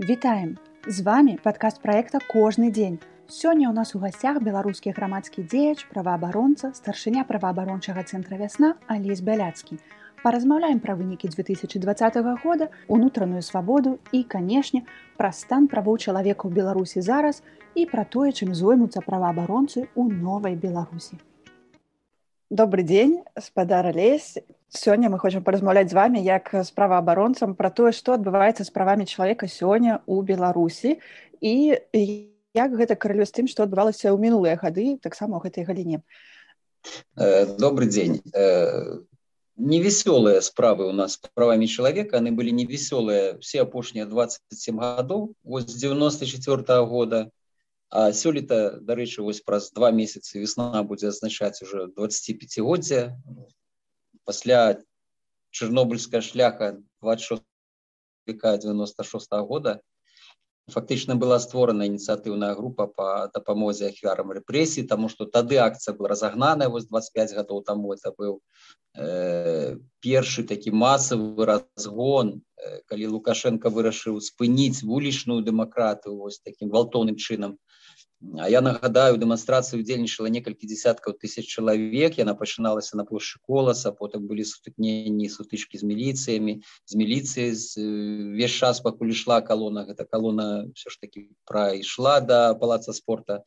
Вітаем! З вами падкаст праекта кожны дзень. Сёння ў нас у гасцях беларускі грамадскі дзеяч, праваабаронца, старшыня праваабарончага цэнтра вясна Алесь Бяляцкі. Паразмаўляем пра вынікі 2020 года, унутраную свабоду і, канешне, пра стан правоў чалавека ў Беларусі зараз і пра тое, чым зоймуцца праваабаронцы ў новай Беларусі. Добры дзень, спадар Алесь. Сёння мы хочам паразмаўляць з вами як з праваабаронцам пра тое, што адбываецца з правамі чалавека сёння ў Беларусі і як гэта каралю з тым, што адбывалася ў мінулыя гады таксама ў гэтай галіне. Э, добрый дзень. Э, невясёлыя справы у нас правамі чалавека, яны былі невясёлыя все апошнія 27 гадоў з 94 -го года. А сёлета, дарэчы, вось праз два месяцы весна будзе азначаць уже 25годдзя пасля чырнобыльская шляха 26 века 96 -го года фактычна была створана ініцыятыўная група по дапамозе ахвярам рэпрэсій тому что тады акцыя была разагнаная вось 25 гадоў таму это быў э, першы такі масавы разгон. Э, калі лукашенко вырашыў спыніць вулічную дэмакратыю вось таким гвалтоўным чынам А я нагадаю дэманстрацыі удзельнічала некалькі десяткаў тысяч чалавек яна пачыналася на плошчы коласа потым былі сутыкненні сутычкі з міліцыямі з міліцыі весь час пакуль ішла калона гэта калона все ж таки прайшла да палаца спорта.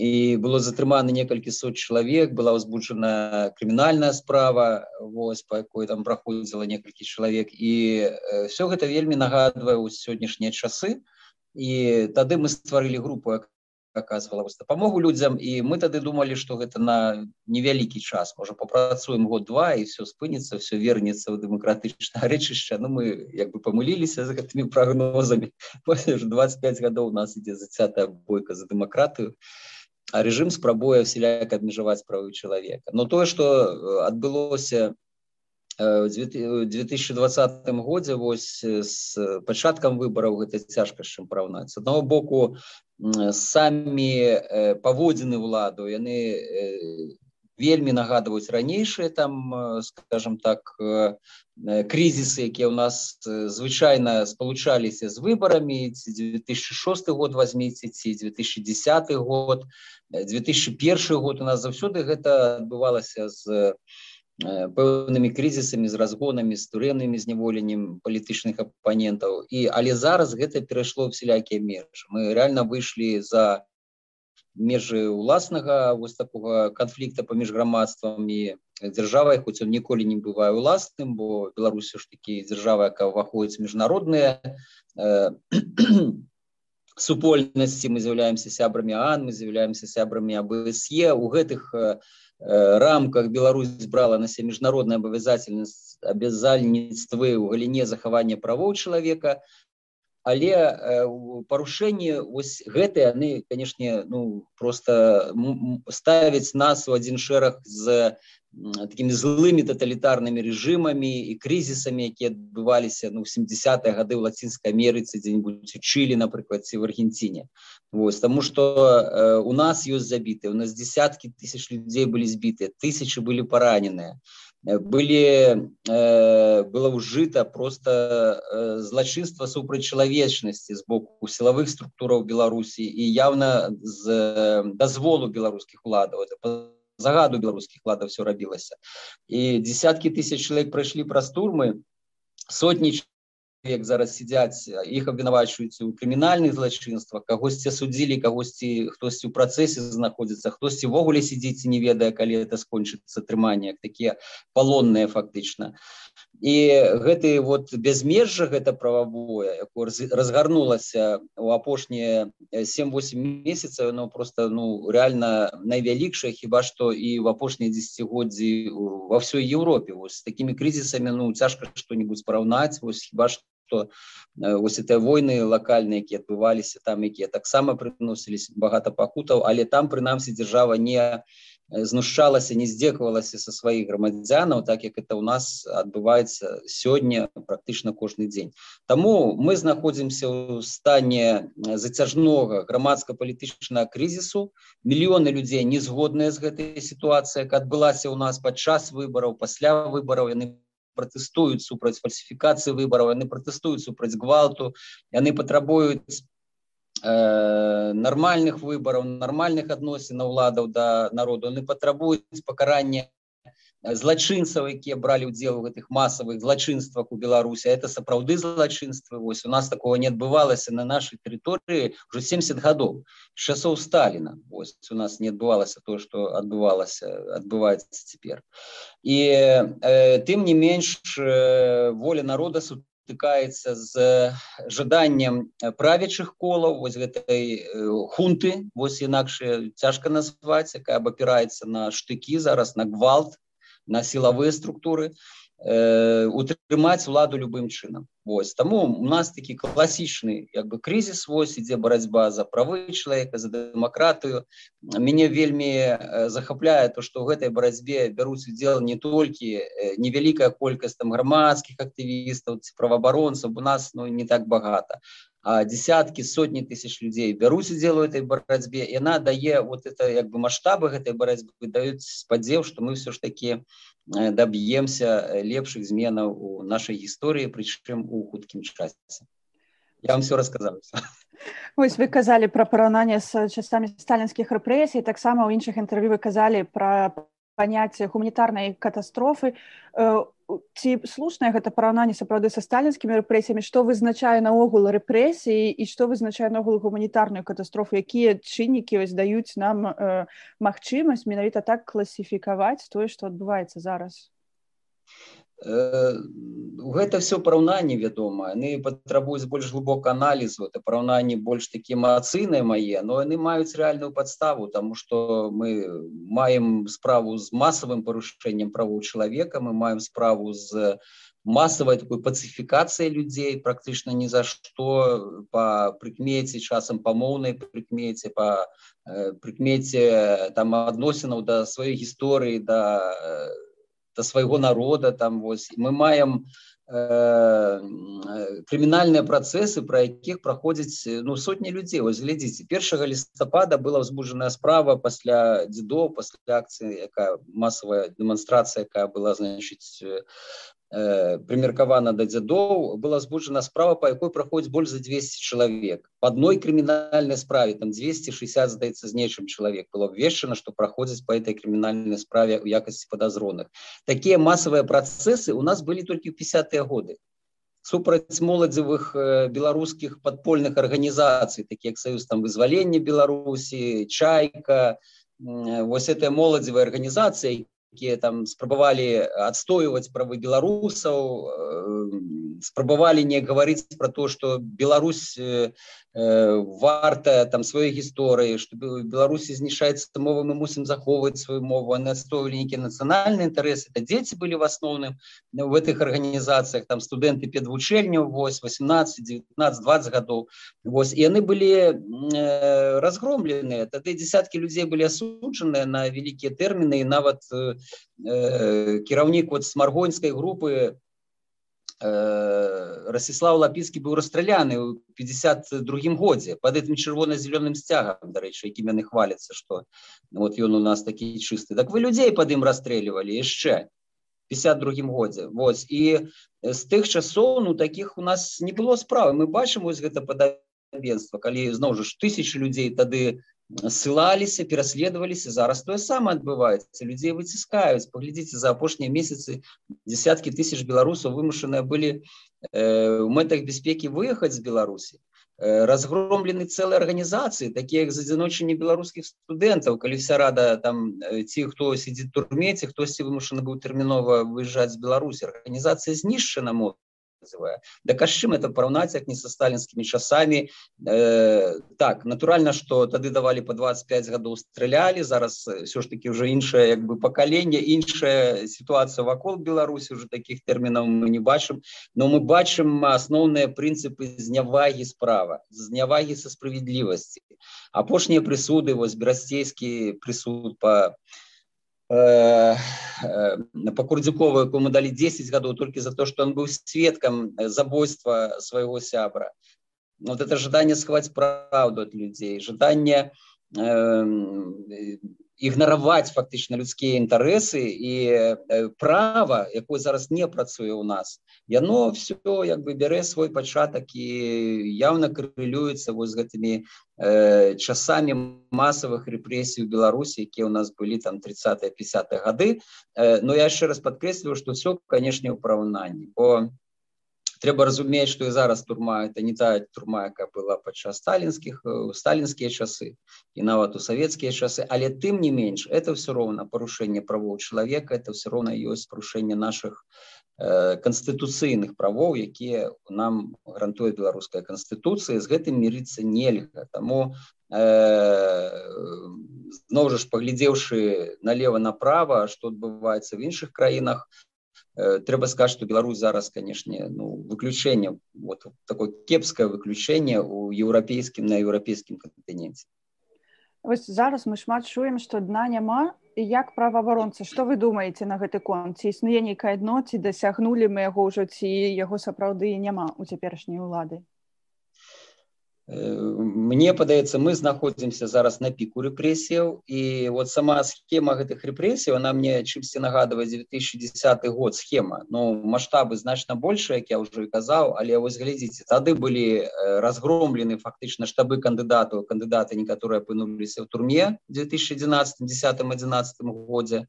І было затрымана некалькі сот чалавек была ўзбуджана крымінальная справа вось по якой там праходзіла некалькі чалавек і все гэта вельмі нагадвае ў сённяшнія часы. І тады мы стварылі групу аказвала дапамогу людзям і мы тады думалі что гэта на невялікі час. Можа попрацуем год два і все спыніцца все вернется ў дэмакратычна рэчышча Ну мы як бы памыліліся за гэтымі прогнозамі 25 гадоў у нас ідзе зацятая бойка за дэмакратыю а режим спрабуе вселяк абмежаваць правы чалавека но тое что адбылося 2020 годзе вось з пачаткам выбараў гэта цяжка чым параўнаць аднаго боку самі паводзіны ўладу яны вельмі нагадваюць ранейшыя там скажем так крызісы якія ў нас звычайна спалучаліся з выбарамі 2006 год возьміце ці 2010 год 2001 год у нас заўсёды гэта адбывалася з пэўнымі крызісамі з разгонамі з турэмнымі зняволеннем палітычных апанентаў. І але зараз гэта перайшло всялякія межы. Мы реально выйшлі за межы уласнага вось такого канфлікта паміж грамадствам і дзяржавай хоць он ніколі не бывае уласным бо беларусі ж такі дзяржава якая ўваходзіць міжнародныя э, супольнасці. Мы з'яўляемся сябрамі ан мы з'яўляемся сябрамі абсе у гэтых э, Э, рамках Беларусь брала на себе міжнародная абавязательнасць абязальніцтвы ў галіне захавання правоў чалавека але э, парушэнні вось гэтыя яны канешне ну просто ставяць нас у адзін шэраг з такими злымі тоталітарнымі режимамі і крызісамі якія адбываліся ну 70 гады ў лацінскай Амерыцы дзе-нибудь учылі напрыклад ці в Аргенціне Вось, тому что э, у нас ёсць забіты у нас десяткі тысяч людзей былі збіты тысячи былі параненыя. Э, былі э, было ўжыта просто э, злачынства супрацьчалавечнасці з боку сілавых структураў беларусі і явно з э, дазволу беларускіх уладаў. Это загаду беларускіх ладаў все рабілася і десяткі тысяч чалавек прайшлі праз турмы сотні як зараз сядзяць іх абвінавачваюць у крымінальных злачынствах кагосьці судзілі кагосьці хтосьці ў працэсе знаходзіцца хтосьці ввогуле сядзіць не ведае калі это скончыцца атрыманне такія палонныя фактычна і гэты вот безмежжа гэта прававое разгарнулася у апошнія 7-8 месяцаў но просто ну реально найвялікшая хіба што і в апошнія десятгоддзі во ўсёй Еўропе. Вось з такими крызісамі ну цяжка что-нибудь параўнаць вось хіба што што вось это войны лакальныя якія адбываліся там якія таксама прыносіліся багата пакутаў але там прынамсі дзяржава не знушчалася не здзекавалася са сваіх грамадзянаў так як это у нас адбываецца сёння практычна кожны дзень Таму мы знаходзімся ў стане зацяжнога грамадска-палітычнага крызісу мільёны людзей не згодныя з гэтай сітуацыяй адбылася ў нас падчас выбараў пасля выбараў яны пратэстуюць супраць фальсіфікацыі выбараў яны пратэстуюць супраць гвалту яны патрабуюць э, нармальных выбараў нармальных адносінаў уладаў да народу яны патрабуюць пакарання злачынцаў якія бралі ўдзел у гэтых масавых злачынствах у беларусі это сапраўды злачынствы вось у нас такого не адбывалася на нашай тэрыторыі уже 70 гадоў часоў сталіна. Ось у нас не адбывалася то что адбывалася адбываецца цяпер. І э, тым не менш э, воля народа сутыкаецца з жаданнем правячых колаў вось гэтай э, хунты вось інакш цяжка назваць якая абапіраецца на штыкі зараз на гвалт на сілавыя структуры э, утрымаць уладу любым чынам Вось таму у нас такі класічны як бы крызіс вось ідзе барацьба за правы чалавека за дэмакратыю мяне вельмі э, захапляе то што ў гэтай барацьбе бяруць удзел не толькі э, невялікая колькасць там грамадскіх актывістаў ці праваабаронцаў у нас ну не так багата десяткі сотні тысяч людзей бяруць удзел у этой барацьбе яна дае вот это як бы маштабы гэтай барацьбы даюць спадзеў што мы все ж таки даб'емся лепшых зменаў у нашай гісторыі прычым у хуткім часе я вам все рассказал Вось вы казалі пра параўнанне з часамі сталінскіх рэпрэсій таксама ў іншых інтэрв'ю вы казалі пра паняцце гуманітарнай катастрофы. Ці слушнае гэта параўнанне сапраўды са сталінскімі рэпрэсіямі што вызначае наогул рэпрэсіі і што вызначае наогул гуманітарную катастрофу якія чыннікі вось даюць нам э, магчымасць менавіта так класіфікаваць тое што адбываецца зараз гэта все параўнанне вядома яны патрабуюць больш глубока аналізу это параўнанне больш такі эмацыйныя мае но яны маюць рэальную падставу тому что мы маем справу з масавым парушэннем правоў чалавека мы маем справу з масавай такой пацыфікацыяй людзей практычна ні за што па прыкмеце часам памоўнай прыкмеце па прыкмеце там адносінаў да сваёй гісторыі да да свайго народа там вось мы маем э, крымінальныя працэсы пра якіх праходзіць ну сотні людзей вось глядзіце першага лістапада была ўзбуджаная справа пасля дзедоў пасля акцыі якая масавая дэманстрацыя якая была значыць Э, прымеркавана да дзядоў была збуджана справа па якой праходзіць больш за 200 чалавек по адной крымінальнай справе там 260 здаецца з нечым чалавек было абвешчана што праходзіць по этой крымінальнай справе ў якасці падазроных такія масавыя працэсы у нас былі толькі ў 50 годы. Супраць моладзевых э, беларускіх падпольных арганізацый такі як саюз там вызвалення беларусі чайка вось этой моладзевай арганізацыі якія там спрабавалі адстойваць правы беларусаў спрабавалі не гаварыць пра то што Беларусь варта там сваёй гісторыі што беларусі знішаецца мова мы мусім захоўваць сваю мову настойвалі нейкія нацыянальныя інтарэсы это дзеці былі в асноўным в гэтых арганізацыях там студэнты педвучэльняў вось 18 19 20 гадоў вось яны былі разгромленыя тады десяткі людзей былі асуджаныя на вялікія тэрміны і нават кіраўнік вот смаргоньскай групы Э, Расіслав лапіцкі быў расстраляны ў 52 годзе под этим чырвона-зялёным сцягам дарэчы якім яны хваляцца что вот ён у нас такі чысты так вы людзей под ім расстрэльвалі яшчэ 52 годзе Вось і з тых часоў ну таких у нас не было справы мы бачым вось гэта падабенства калі зноў жа тысячи людзей тады ссылаліся пераследаваліся зараз тое самае адбываецца людзей выціскаюць паглядзіце за апошнія месяцы десяткі тысяч беларусаў вымушаныя былі э, у мэтах бяспекі выехаць з беларусі э, разгромлены цэлыя арганізацыі такія як за адзіночанне беларускіх студэнтаў калі вся рада там ці хто сядзіць турмеце хтосьці вымушаны быў тэрмінова выязджаць з беларусі арганізацыя знішчана мод называя да кашчым это параўнаць як не со сталінскімі часамі э, так натуральна что тады давалі по 25 гадоў стрэлялі зараз все ж таки уже іншае як бы пакаленне іншая сітуацыя вакол беларусі уже таких тэрмінаў мы не бачым. Но мы бачым асноўныя прынцыпы знявагі справа знявагі са справядлівасці. Апошнія прысуды вось берасцейскі прысуд по Э, э, по курдзюкову якому далі 10 гадоў толькі за то что он быў сведкам забойства свайго сябра. Вот это ожидание схваць правду от людзей жаданне э, ігнараваць фактычна людскія інтарэсы і права якое зараз не працуе ў нас. Яно все як бы бярэ свой пачатак і явно карэлюецца вось гэтымі э, часамі масавых рэпрэсій у беларусі якія у нас былі там 30 50 гады. Э, но я яшчэ раз подкрэсліваю что все канешне ў параўнанні бо трэба разумець что і зараз турма это не та турма якая была падчас сталінскіх сталінскія часы і нават у савецкія часы але тым не менш это все роўна парушэнне правоў чалавека это все роўна ёсць парушэнне наших э, канстытуцыйных правоў якія нам гарантуе беларуская канстытуцыя з гэтым мірыцца нельга. Таму э, зноў жа ж паглядзеўшы налево направо что адбываецца в іншых краінах Э, трэба сказаць что Беларусь зараз канешне ну выключэнне вот такое кепскае выключэнне у еўрапейскім на еўрапейскім кантыненце Вось зараз мы шмат чуем што дна няма і як праваабаронцы што вы думаеце на гэты конт? Ці існуе нейкае дно ці дасягнулі мы яго ўжо ці яго сапраўды няма у цяперашняй улады мне падаецца мы знаходзімся зараз на піку рэпрэсіяў і вот сама схема гэтых рэпрэсій она мне чымсьці нагадвае 2010 год схема. Но ну, маштабы значна больше як я уже казаў але вось глядзіце тады былі разгромлены фактычна штабы кандыдатаў кандыдаты некаторыя апынуліся ў турме 2011 10 11 годзе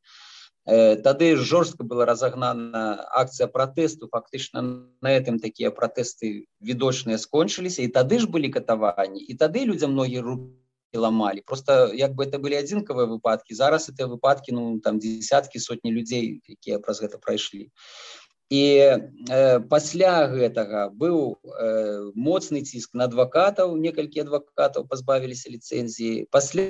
тады жорстка была разагнана акцыя пратэсту. Фактычна на этом такія пратэсты відочныя скончыліся. І тады ж былі катаванні і тады людзям многія руки ламалі. Просто як бы это былі адзінкавыя выпадкі зараз это выпадкі ну там десяткі сотні людзей якія праз гэта прайшлі. І э, пасля гэтага быў э, моцны ціск на адвакатаў. Некалькі адвакатаў пазбавіліся ліцэнзіі. Пасля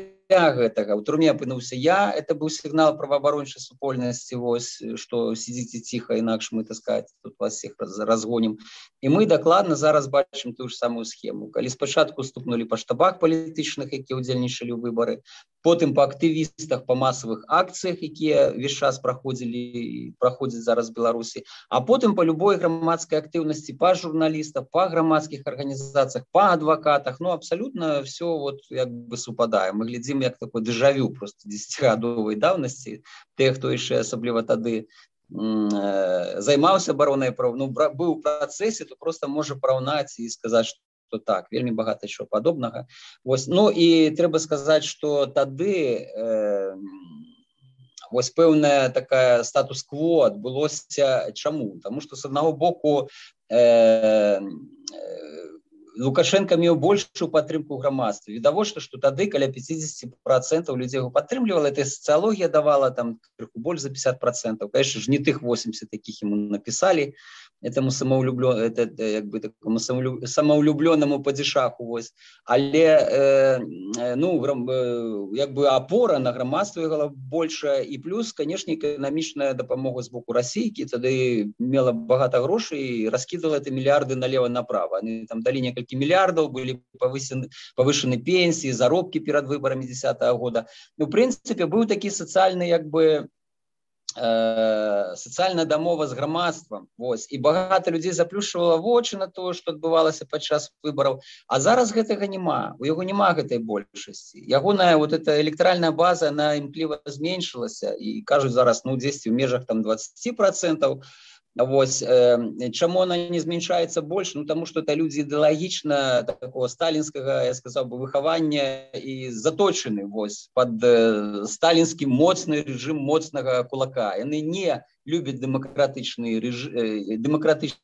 гэтага. У турме апынуўся я это быў сігнал праваабарончай супольнасці вось что сидзіце ціха інакш мы таскаць тут вас всех раз разгонім. І мы дакладна зараз бачым ту ж самую схему. Калі спачатку стукнули па штабах палітычных якія удзельнічалі ў выборы потым по актывістах по масавых акцыях якія весь час праходзілі праходзяць зараз беларусі а потым по любой грамадскай актыўнасці па журналістах по грамадскіх арганізацыях по адвакатах. Ну абсолютно все вот як бы супадае. Мы глядзім як такой дэжавю просто десятгадовай давнасці те хто яшчэ асабліва тады займаўся баронай прав ну быў у працэсе то просто можа параўнаць і сказаць что так вельмі багата що падобнага вось ну і трэба сказаць что тады э, вось пэўная такая статус-кво адбылося чаму тому что с аднаго боку э, лукашенко меў большую падтрымку грамадства відавочна что тады каля 50 процентов людзей его падтрымлівала эта сацыялогія давала там крыху больш за 50 процентов. Конечно ж не тых 80 таких ему написали этому самоулюблю это як бы такому самоулюбленному падзішаху вось. Але э, э ну э, як бы опора на грамадства гала большая і плюс канешне эканамічная дапамога з боку расійкі тады мела багата грошай раскідала это мільярды налево направо. Они там далі некалькі мільярдаў былі павысены павышаны пенсіі заробкі перад выбарамі 10 -го года. Ну прынцыпе быў такі сацыяльны як бы Э, сацыяльная дамова з грамадствам Вось і багата людзей заплюшвала вочы на тое што адбывалася падчас выбараў А зараз гэтага няма. У яго няма гэтай большасці. Ягоная вот эта электральная база на імкліва зменшылася. І кажуць зараз ну 10 у межах там 20 процентов. то Вось э, чаму она не змяншаецца больш ну таму что это людзі ідэалагічна такого сталінскага я сказаў бы выхавання і заточаны вось под э, сталінскі моцны режим моцнага кулака. Яны не любяць дэмакратычны рэж... дэмакратычны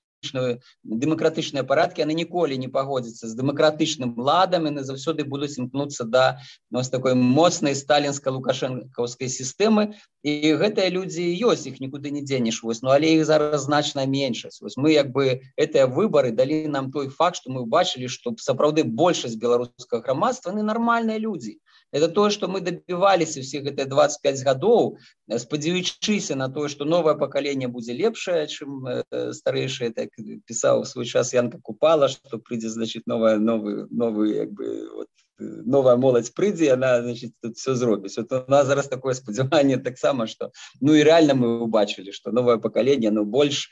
дэмакратычныя парадкі яны ніколі не пагодзяцца з дэмакратычным ладам яны заўсёды будуць імкнуцца да. Ну, такой моцнай сталінска лукашэнкаўскай сістэмы і гэтыя людзі ёсць іх нікуды не дзенеш вось. Ну але іх зараз значна меншасць. Вось мы як бы гэтыя выбары далі нам той факт што мы бачылі што сапраўды большасць беларускага грамадства не нармальныя людзі это тое что мы добіваліся всех это 25 гадоў спадзяючыся на тое что новое поколение будзе лепшае чым э, старэйшае так пісаў свой час янка купала что прыйдзе значит новая новый новый як бы вот, новая моладзь прыйдзе она значит тут все зробіць вот у нас зараз такое спадзяванне таксама что ну і реально мы убачылі что новое поколение но больш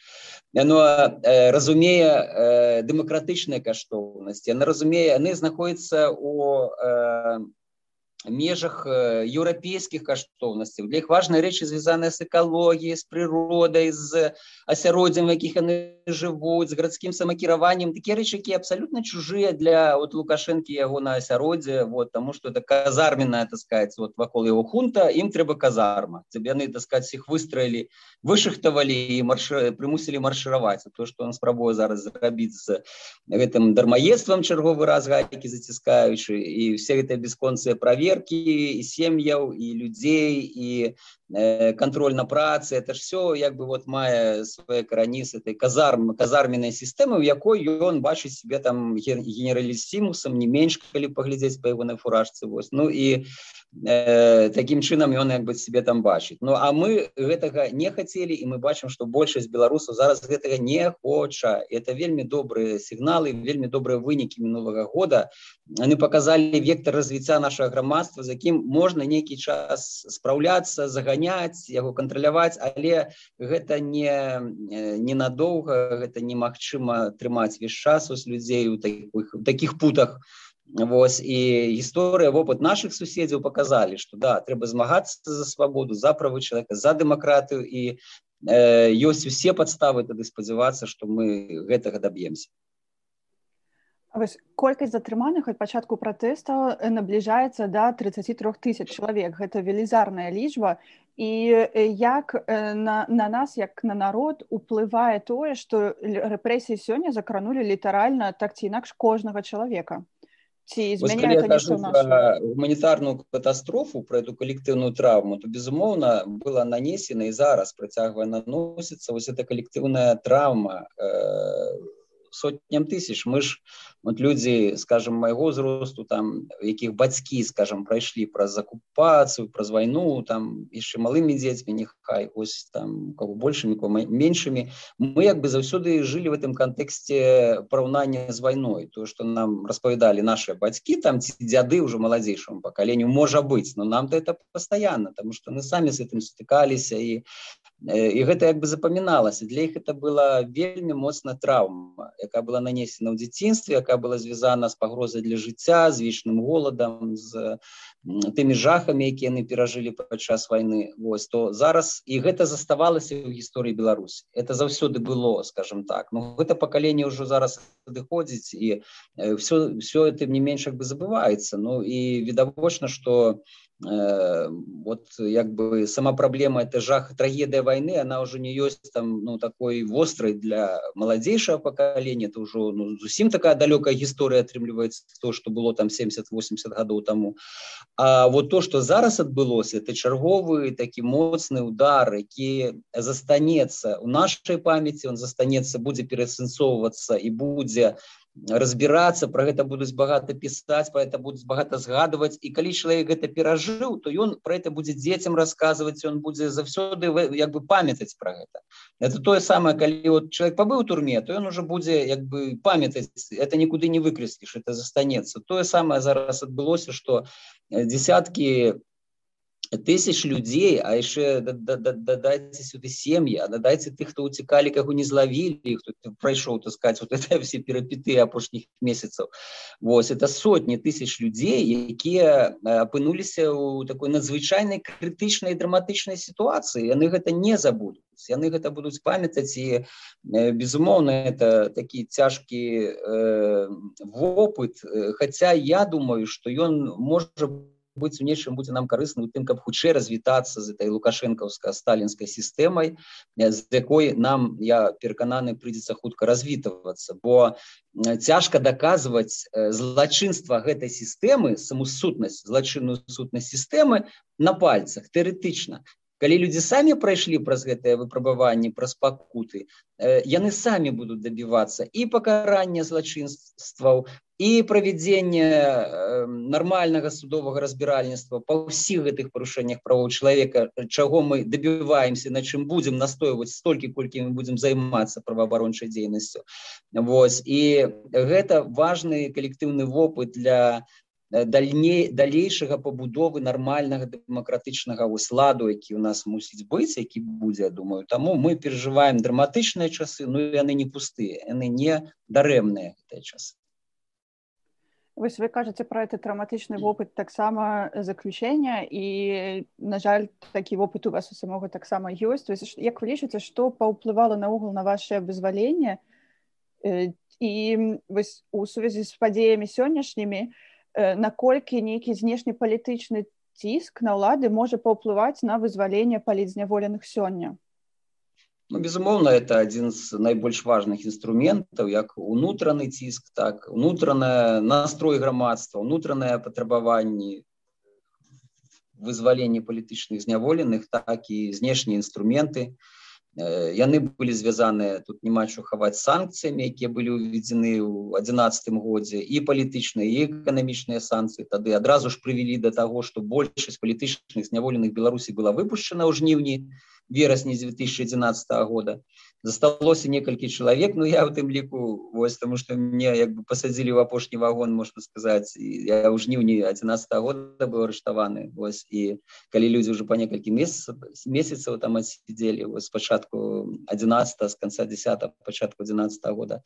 оно э, разумее э, дэмакратычныя каштоўнасці она разумее яны знаходзяцца у э, межах э, еўрапейскіх каштоўнасцей для іх важныя рэчы звязаныя з экалогіяй з прыродай з асяроддзям якіх яны жывуць з гарадскім самакіраваннем такія рэчы якія абсалютна чужыя для вот лукашэнкі яго на асяроддзе вот тому что это казарменная таскаць вот вакол его хунта ім трэба казарма. Тебе яны таскаць іх выстроілі вышахтавалі і марш прымусілі маршыраваць то что он спрабуе зараз зрабіць з гэтым дармаедствам чарговы раз гайкі заціскаючы і все гэтыя бесконцыя праверы проверки и сем'яў и людей и э, контроль на працы это ж все як бы вот мае свае карані с этой казарм казарменной сістэмы у якой ён бачыць себе там генералісімусам не менш калі паглядзець по его на фуражцы вось ну і э, таким чынам ён як бы себе там бачыць Ну а мы гэтага не хацелі і мы бачым что большасць беларусаў зараз гэтага не хоча. Это вельмі добрыя сігналы вельмі добрыя вынікі мінулага года. Они показалі вектор развіцця нашага грамадства за якім можна нейкі час спраўляцца заганяць яго кантраляваць але гэта не ненадоўга гэта немагчыма трымаць весь час з людзей у таких таких путах Вось і гісторыя вопыт наших суседзяў показалі что да трэба змагацца за свабоду за правы человека за дэмакратыю і э, ёсць усе подставы тады спадзявацца что мы гэтага доб'емся колькасць затрыманых ад пачатку пратэста набліжаецца до 33 тысяч чалавек гэта велізарная лічба і як на, на нас як на народ уплывае тое што рэпрэсіі сёння закранули літаральна так ці інакш кожнага чалавека ці гуманітарную катастрофу про эту калектыўную травму то безумоўна была нанесена і зараз працягвае наносіцца вось эта калектыўная траўма э, сотням тысяч мы ж вот люди скажем моего узросту там якіх бацькі скажем прайшлі праз акупацыю праз вайну там яшчэ малымі дзецьмі нехай ось там кого большими меншымі мы як бы заўсёды жылі в этом контексте параўнання з вайной. То что нам распавядалі наши бацькі там ці дзяды уже маладзейшаму пакаленню можа быть но нам-то это постоянно потому что мы самі с этим стыкаліся і і гэта як бы запаміналася для іх это была вельмі моцна траўма якая была нанесена ў дзяцінстве якая была звязана з пагрозай для жыцця з вечным голадам з тымі жахамі якія яны перажылі падчас войны вось то зараз і гэта заставалася ў гісторыі Беларусі. Это заўсёды было скажем так. Но гэта пакаленне ўжо зараз адыходзіць і все все это не менш як бы забываецца. Ну і відавочна что у Э, вот як бы сама проблема это жах трагедия войны она уже не есть там ну такой вострой для молодейшего поколения. Это уже ну, зусім такая далекая история атрымлівается то что было там 70-80 годов тому. А вот то что зараз отбылось это чарговый такі моцный удар які застанется у нашей памяти он застанется будет перасэнсоўываться и будет разбірацца про гэта будуць багата пісаць по это будуць багата згадваць і калі чалавек гэта перажыў то ён про это будзе дзецям расказваць он будзе заўсёды як бы памятаць про гэта это тое самае калі вот человек пабыў турме то ён уже будзе як бы памятаць это нікуды не выкрэсліш это застанецца тое самае зараз адбылося что десяткі тысяч людзей а яшчэ дадайце сюды сем'і дадайце тых хто уцікалі каго не злавілі хто прайшоў таскаць вот это все перапіты апошніх месяцаў Вось это сотні тысяч людзей якія апынуліся ў такой надзвычайнай крытычнай драматычнай сітуацыі яны гэта не забудуць яны гэта будуць памятаць і безумоўна это такі цяжкі э, вопыт Хаця я думаю что ён можа быть быць у нечым будзе нам карысны у тым каб хутчэй развітацца з этой лукашэнкаўска сталінскай сістэмай з якой нам я перакананы прыйдзецца хутка развітвацца бо цяжка даказваць злачынства гэтай сістэмы саму сутнасць злачынную сутнасць сістэмы на пальцах тэоретычна калі людзі самі прайшлі праз гэтае выпрабаванне праз пакуты яны самі будуць дабівацца і пакарання злачынстваў і правядзенне э, нармальнага судовага разбіральніцтва па ўсіх гэтых парушэннях правоў чалавека чаго мы дабіваемся на чым будзем настойваць столькі колькі мы будзем займацца праваабарончай дзейнасцю Вось і гэта важны калектыўны вопыт для Э, дальней далейшага пабудовы нармальнага дэмакратычнага усладу які у нас мусіць быць які будзе думаю таму мы перажываем драматычныя часы ну яны не пустыя яны не дарэмныя гэтыя часы. Вось вы кажаце пра это траўматычны вопыт таксама заключення і на жаль такі вопыт у вас у самога таксама ёсць. Як вы лічыце што паўплывала наогул на ваше вызваленне і вось у сувязі з падзеямі сённяшнімі наколькі нейкі знешні палітычны ціск на ўлады можа паўплываць на вызваленне палітзняволеных сёння? Ну, безумоўна это адзін з найбольш важных інструментаў як унутраны ціск так унутраная настрой грамадства унутраныя патрабаванні вызвалення палітычных зняволеных так і знешнія інструменты яны былі звязаныя тут няма що хаваць санкцыямі якія былі ўведзены ў адзінацатым годзе і палітычныя і эканамічныя санкцыі тады. Адразу ж прывялі да таго што большасць палітычных зняволеных беларусій была выпушчана ў жніўні верасні 2011 года. Засталося некалькі чалавек Ну я в тым ліку вось тому что мне як бы пасадзілі в апошні вагон можна сказаць я ў жніўні 11 года быў арыштаваны вось і калі людзі уже па некалькі месяцаў месяцаў там сидзелі спачатку 11 з конца 10 пачатку 11 года.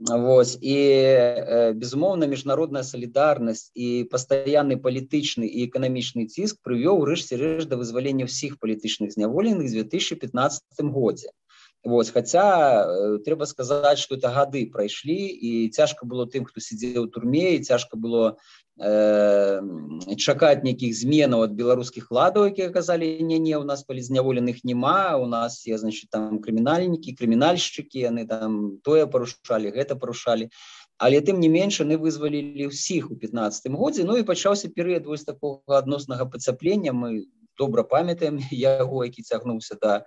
Вось і э, безумоўна міжнародная салідарнасць і пастаянны палітычны і эканамічны ціск прывёў рэшце рэш да вызвалення ўсіх палітычных зняволеных з 2015 годзе Вось, хотя э, трэба сказаць что это гады прайшлі і цяжка было тым хто сидзеў у турме і цяжка было э, чакаць нейкіх зменаў от беларускіх ладаў якія казалі не не у нас палі зняволеных няма у нас я значит там крымінальнікі крымінальшчыкі яны там тое парушалі гэта парушалі але тым не менш яны вызвалілі ўсіх у 15 годзе Ну і пачаўся перыяд вось такого адноснага пацяплення мы добра памятаем яго які цягнуўся да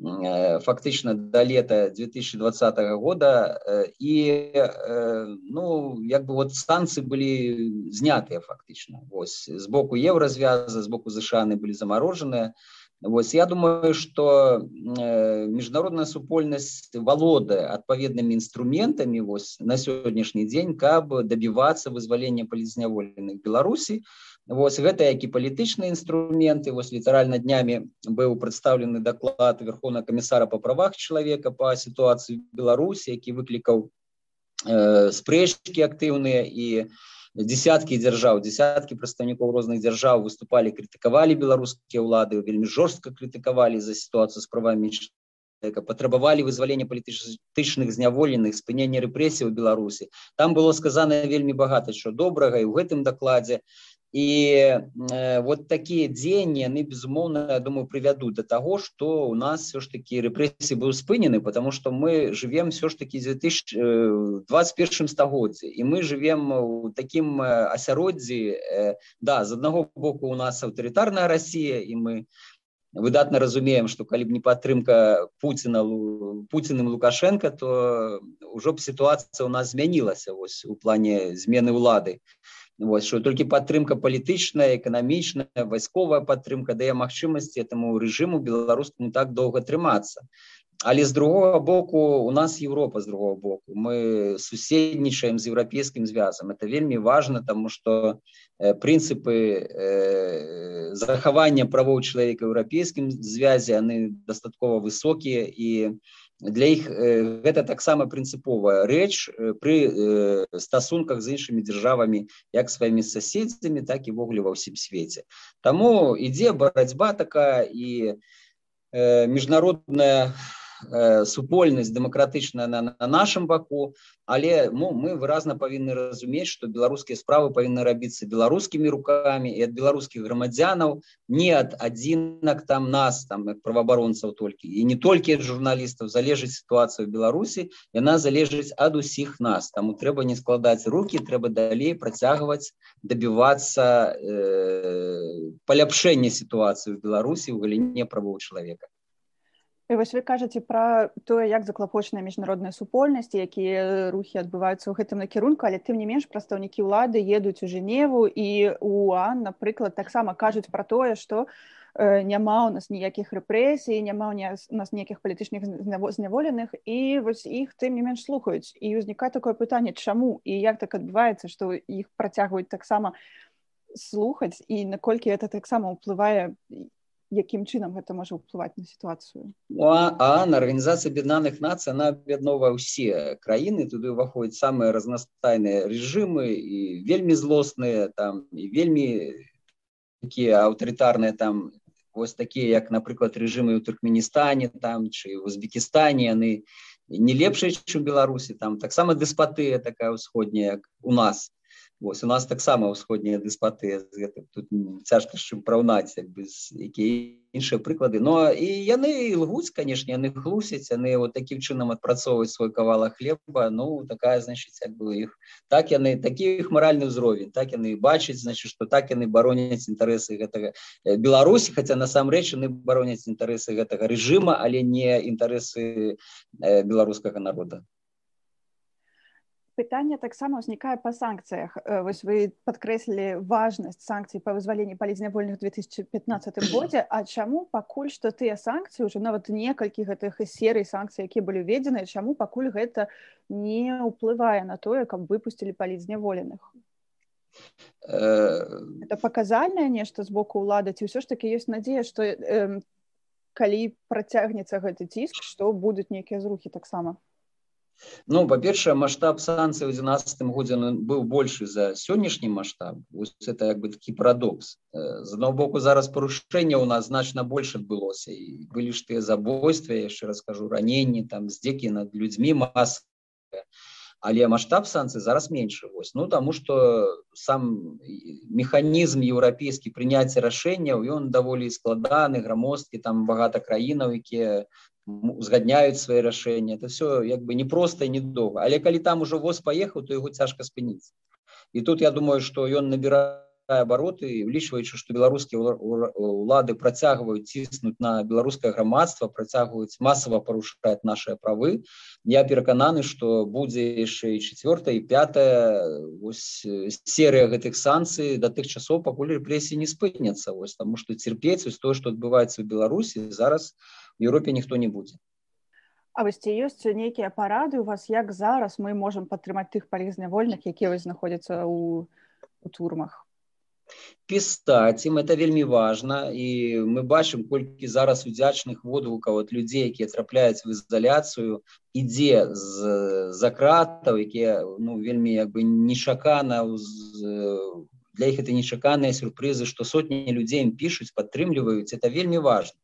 Э, фактычна до лета 2020 года і э, ну як бы вот станцыі былі знятыя фактычна вось з боку еўразвяза з боку зашаны былі замарожаныя Вось я думаю что э, міжнародная супольнасць валодае адпаведнымі інструментамі вось на сённяшні дзень каб дабівацца вызвалення палізняволеных беларусій Вось гэта які палітычныя інструменты вось літаральна днямі быў прадстаўлены даклад верховна камісара па правах чалавека па сітуацыі беларусі які выклікаў э, спрэчкі актыўныя. І десяткі дзяржаў десяткі прадстаўнікоў розных дзяржаў выступалі крытыкавалі беларускія ўлады вельмі жорстка крытыкавалі за сітуацыю з правамі патрабавалі вызвалення палітычных зняволеных спынення рэпрэсій у беларусі там было сказана вельмі багата що добрага і ў гэтым дакладзе і э, вот такія дзеянні яны безумоўна думаю прывядуць до того что у нас все ж таки рэпрэсіі быў спынены потому что мы живем все ж таки 2021 стагоддзе і мы живем у таким асяроддзі э, да з аднаго боку у нас аўтарытарная Россия і мы выдатна разумеем что калі б не падтрымка Пуціна Пуціным лукашенко то ўжо б сітуацыя у нас змянілася вось у плане змены ўлады і Вось, що толькі падтрымка палітычная эканамічная вайсковая падтрымка дае магчымасці этому рэжыму беларускаму так доўга трымацца але з другого боку у нас Европа з другого боку. Мы суседнічаем з еўрапейскім звязам это вельмі важно тому что э, прынцыпы э, захавання правоў чалавека еўрапейскім звязі яны дастаткова высокія і у для іх гэта таксама прынцыповая рэч пры стасунках з іншымі дзяржавамі як сваімі соседзямі так і ввогуле ва ўсім свеце Таму ідзе барацьба такая і міжнародная Э, супольнасць дэмакратычная на, на нашым баку але ну, мы выразна павінны разумець што беларускія справы павінны рабіцца беларускімі рукамі і ад беларускіх грамадзянаў не ад адзінак там нас там праваабаронцаў толькі і не толькі ад журналістаў залежыць сітуацыю беларусі яна залежыць ад усіх нас. Таму трэба не складаць руки трэба далей працягваць дабівацца э, паляпшэння сітуацыі ў беларусі ў галіне правоў чалавека І вось вы кажаце пра тое, як заклапочныя міжнародныя супольнасці, якія рухі адбываюцца ў гэтым накірунку, але тым не менш прадстаўнікі ўлады едуць у Жэневу і УАН, напрыклад, таксама кажуць пра тое, што э, няма ў нас ніякіх рэпрэсій, няма ў нас нейкіх палітычных зняволеных і вось іх тым не менш слухаюць. І ўзнікае такое пытанне, чаму і як так адбываецца, што іх працягваюць таксама слухаць і наколькі это таксама ўплывае якім чынам гэта можа ўплываць на сітуацыю? А на арганізацыі аб'яднаных нацый она аб'яднова ўсе краіны. Туды ўваходзяць самыя разнастайныя рэжымы і вельмі злосныя там і вельмі такія аўтарытарныя там. Вось такія як напрыклад рэжымы ў туркменістане там чы в узбекістане. Яны не лепшыя чым беларусі там. Таксама дэспатыя такая ўсходняя як у нас Вось, у нас таксама ўсходнія дыспаты тут цяжка чым параўнаць без якія іншыя прыклады но і яны лгуць канешне яны хлусяць яны вот такім чынам адпрацоўваюць свой кавала хлеба ну такая значыць як бы іх так яны такі іх маральны ўзровень так яны бачаць значит что так яны бароняць інтарэсы гэтага беларусі хотя насамрэч яны бароняць інтарэсы гэтага рэжыма але не інтарэсы беларускага народа пытанне таксама ўзнікае па санкцыях э, вось вы падкрэслілі важнасць санкцый па вызваленні палізнявольных 2015 годзе А чаму пакуль што тыя санкцыі ўжо нават некалькі гэтых серый санкцый якія былі ўведзены чаму пакуль гэта не ўплывае на тое каб выпусцілі палізняволеных это паказальнае нешта з боку ўлады ці ўсё ж таки ёсць надзея што э, калі працягнецца гэты ціск што будуць нейкія зрухі таксама Ну па-першае масштаб санкцый у 12 годзе быў большы за сённяшні масштаб. Это як бы такі парадокс. З аднаго боку зараз парушэння у нас значна больш адбылося і былі ж тыя забойствы яшчэ раскажу раненні там здзекі над людзьмі мас але масштаб санкцый зараз меншы вось ну таму что сам механізм еўрапейскі прыняцця рашэнняў ён даволі складаны грамосткі там багата краінаў якія узгадняюць свае рашэнні это все як бы непросто недоўга але калі там ужо воз паехаў то яго цяжка спыніць і тут я думаю что ён набірае абароты улічваючы што беларускія улады працягваюць ціснуць на беларускае грамадства працягваюць масава парушаць наши правы я перакананы что будзе яшчэ і четвертая і пятая серыя гэтых санкцый да тых часоў пакуль рэпрэсіі не спыняцца вось таму что церпець вось то что адбываецца ў беларусі зараз у Еўропе ніхто не будзе. А вось ці ёсць нейкія парады у вас як зараз мы можемм падтрымаць тых палізнявольных, якія вось знаходзяцца ў, ў турмах. Пістаць ім это вельмі важна і мы бачым колькі зараз удзячных водгукаў ад людзей, якія трапляюць в ізаляцыю ідзе з закратаў, якія ну, вельмі як бы нечакана для іх это нечаканыя сюрпрызы, што сотні людзей ім пішуць, падтрымліваюць это вельмі важна.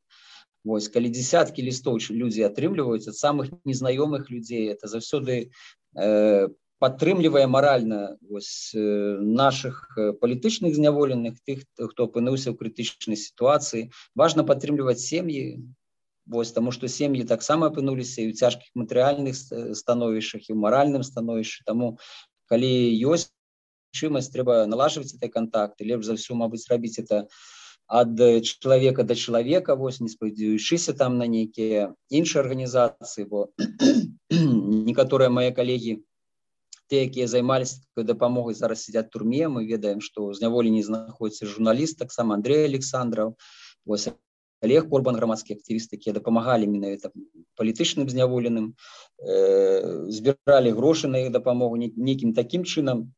Вось, калі десяткі лістоў людзі атрымліваюць ад самых незнаёмых людзей это заўсёды э, падтрымлівае маральна вось, э, наших э, палітычных зняволеных тых хто апынуўся ў крытычнай сітуацыі важна падтрымліваць сем'і вось таму што сем'і таксама апынуліся і ў цяжкіх матэрыяльных становішчах і ў маральным становішчы таму калі ёсць чымасць трэба налажваць этой контакты лепш за ўсё мабыць рабіць это ад чалавека да чалавека вось не спадзяючыся там на нейкія іншыя арганізацыі бо некаторыя мае калегі те якія займаліся дапамогай зараз сядзяць турме мы ведаем што зняволенні знаходзіцца журналіст таксама Андрей александров вось олег корбан грамадскі актывісты якія дапамагалі менавіта палітычным зняволеным э, збіралі грошы на іх дапамогу нейкім такім чынам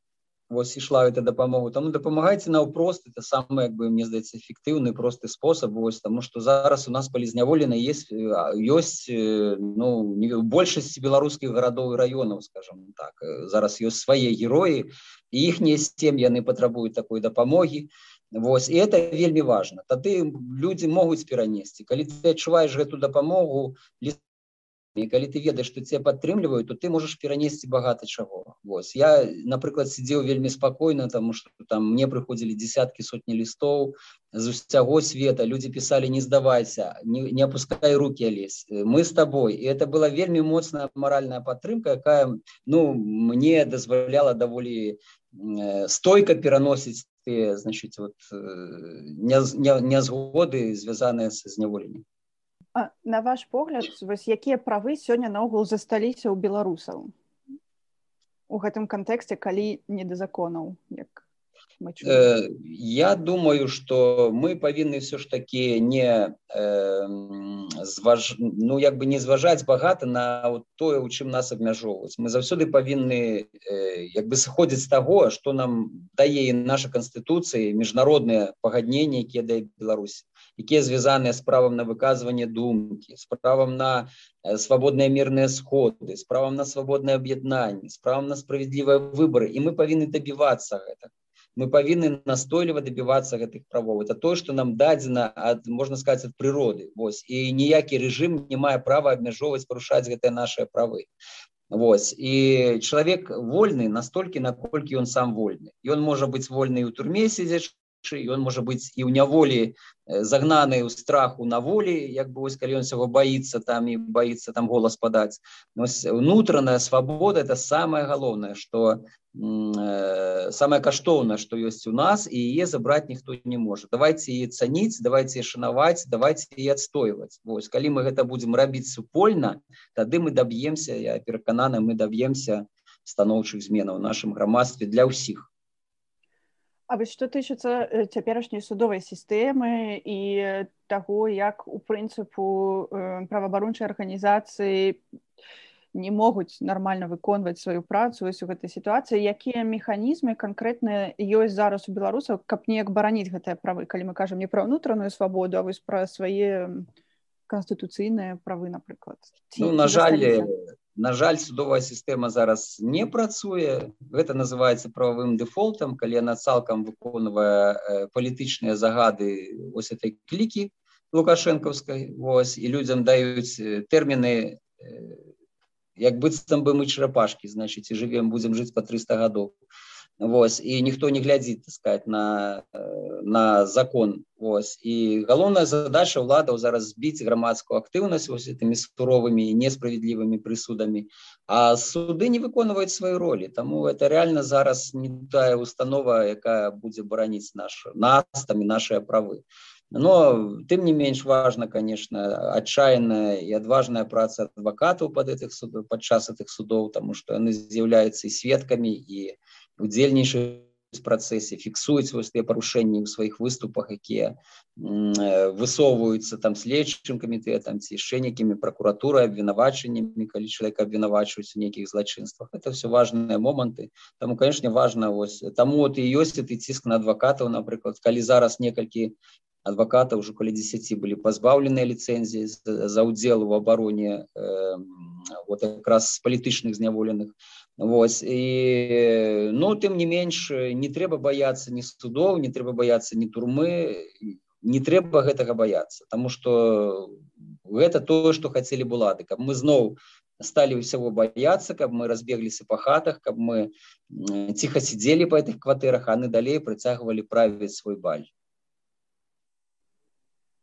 вось ішла это дапамогу там дапамагайце наўпрост это самый як бы мне здаецца эфектыўны просты спосаб вось тому что зараз у нас палізняволена есть ёсць ну не большасці беларускіх гарадоў і раёнаў скажем так. Зараз ёсць свае героі іхнія сем яны патрабуюць такой дапамогі Вось і это вельмі важно. Тады людзі могуць перанесці калі ты адчуваеш гэту дапамогу ліст і калі ты ведаеш што цябе падтрымліваюць то ты можаш перанесці багата чаго Вось я напрыклад сидзеў вельмі спакойна тому что там мне прыходзілі десяткі сотні лістоў з усяго света. Люди писали не здавайся не, не опускай руки лезь мы с тобой и это была вельмі моцная маральная падтрымка якая ну мне дазваляла даволі э, стойка пераносіць ты значит вот э, нязгоды не, не звязаныя са зняволеннем на ваш погляд вось якія правы сёння наогул засталіся ў беларусаў? У гэтым кантэксце калі не да законаў як я думаю, что мы повинны все ж таки не э, зваж... ну як бы не зважаць багата на тое у чым нас абмяжоўваць мы заўсёды павінны э, як бы сыходзіць з таго что нам дае наша канстытуцыі міжнародныя пагадненні якія да Беларусь якія звязаныя з правам на выказванне думкі з правам на э, свабодныя мірныя сходы з правам на свабоднае аб'яднанне з правам на справядлівыя выборы і мы павінны дабівацца гэта мы павінны настойліва добиваться гэтых правоў это то что нам дадзена ад можна сказать от природы. Вось і ніякі режим не мае права абмяжоўваць парушаць гэтыя наши правы. Вось і чалавек вольны настолькі наколькі ён сам вольны ён можа быць вольны у турме сидзячы ён можа быць і ў няволі загнаны ў страху на волі як бы вось калі ён сяго боится там і боится там голас падаць. Унутраная свабода это самое галоўнае что самое каштоўнае что ёсць у нас і яе забраць ніхто не можа. Давайте і цаніць давайте шанаваць давайте і адстойваць. Вось калі мы гэта будзем рабіць супольна тады мы доб'емся я перакананы мы доб'емся станоўчых зменаў нашым грамадстве для ўсіх А вось што тычыцца цяперашняй судовай сістэмы і таго, як у прынцыпу праваабарончай арганізацыі не могуць нармальна выконваць сваю працу вось у гэтай сітуацыі, якія механізмы канкрэтна ёсць зараз у беларусаў, каб неяк бараніць гэтыя правы, калі мы кажам не пра ўнутраную свабоду, а вось пра свае канстытуцыйныя правы, напрыклад. Ну, на жаль, На жаль, судовая сістэма зараз не працуе. Гэта называецца прававым дэфолтам, калі яна цалкам выконвае палітычныя загады ось этой клікі лукашэнкаўскай і людзям даюць тэрміны як быццам бы мы чарапашкі, значыць і жывем будзем жыць па 300 гадоў. Вось, і ніхто не глядзіць сказать на на закон. Вось. і галоўная задача ўладаў зараз збіць грамадскую актыўнасць вось этими суровымі і несправядлівымі прысудамі а суды не выконваюць свае ролі Таму это реально зараз не тая установа якая будзе бараніць наш нас там і наши правы. Но тым не менш важно конечно адчайная і адважная праца адвакатаў под этих судов падчас этих судоў тому что яны з'яўляюцца і сведкамі і удзельнічаюць працэсе фіксуюць вось тыя парушэнні ў сваіх выступах якія высоўваюцца там следчым камітэтам ці яшчэ нейкімі пракуратурай абвінавачаннямі калі чалавек абвінавачваюць у нейкіх злачынствах. Это все важныя моманты. Таму канешне важна вось таму ты ёсць ты ціск на адвакатаў напрыклад калі зараз некалькі адваката ўжо каля 10 былі пазбаўленыя ліцэнзіі за ўдзел у абароне э, вот якраз палітычных зняволеных Вось і ну тым не менш не трэба баяцца ні судоў не трэба баяцца ні турмы не трэба гэтага баяцца Таму что гэта тое што хацелі булаты каб мы зноў сталі ўсяго баяцца каб мы разбегліся па хатах каб мы ціха сидзелі па гэтых кватэрах аны далей прыцягвалі правіць свой баль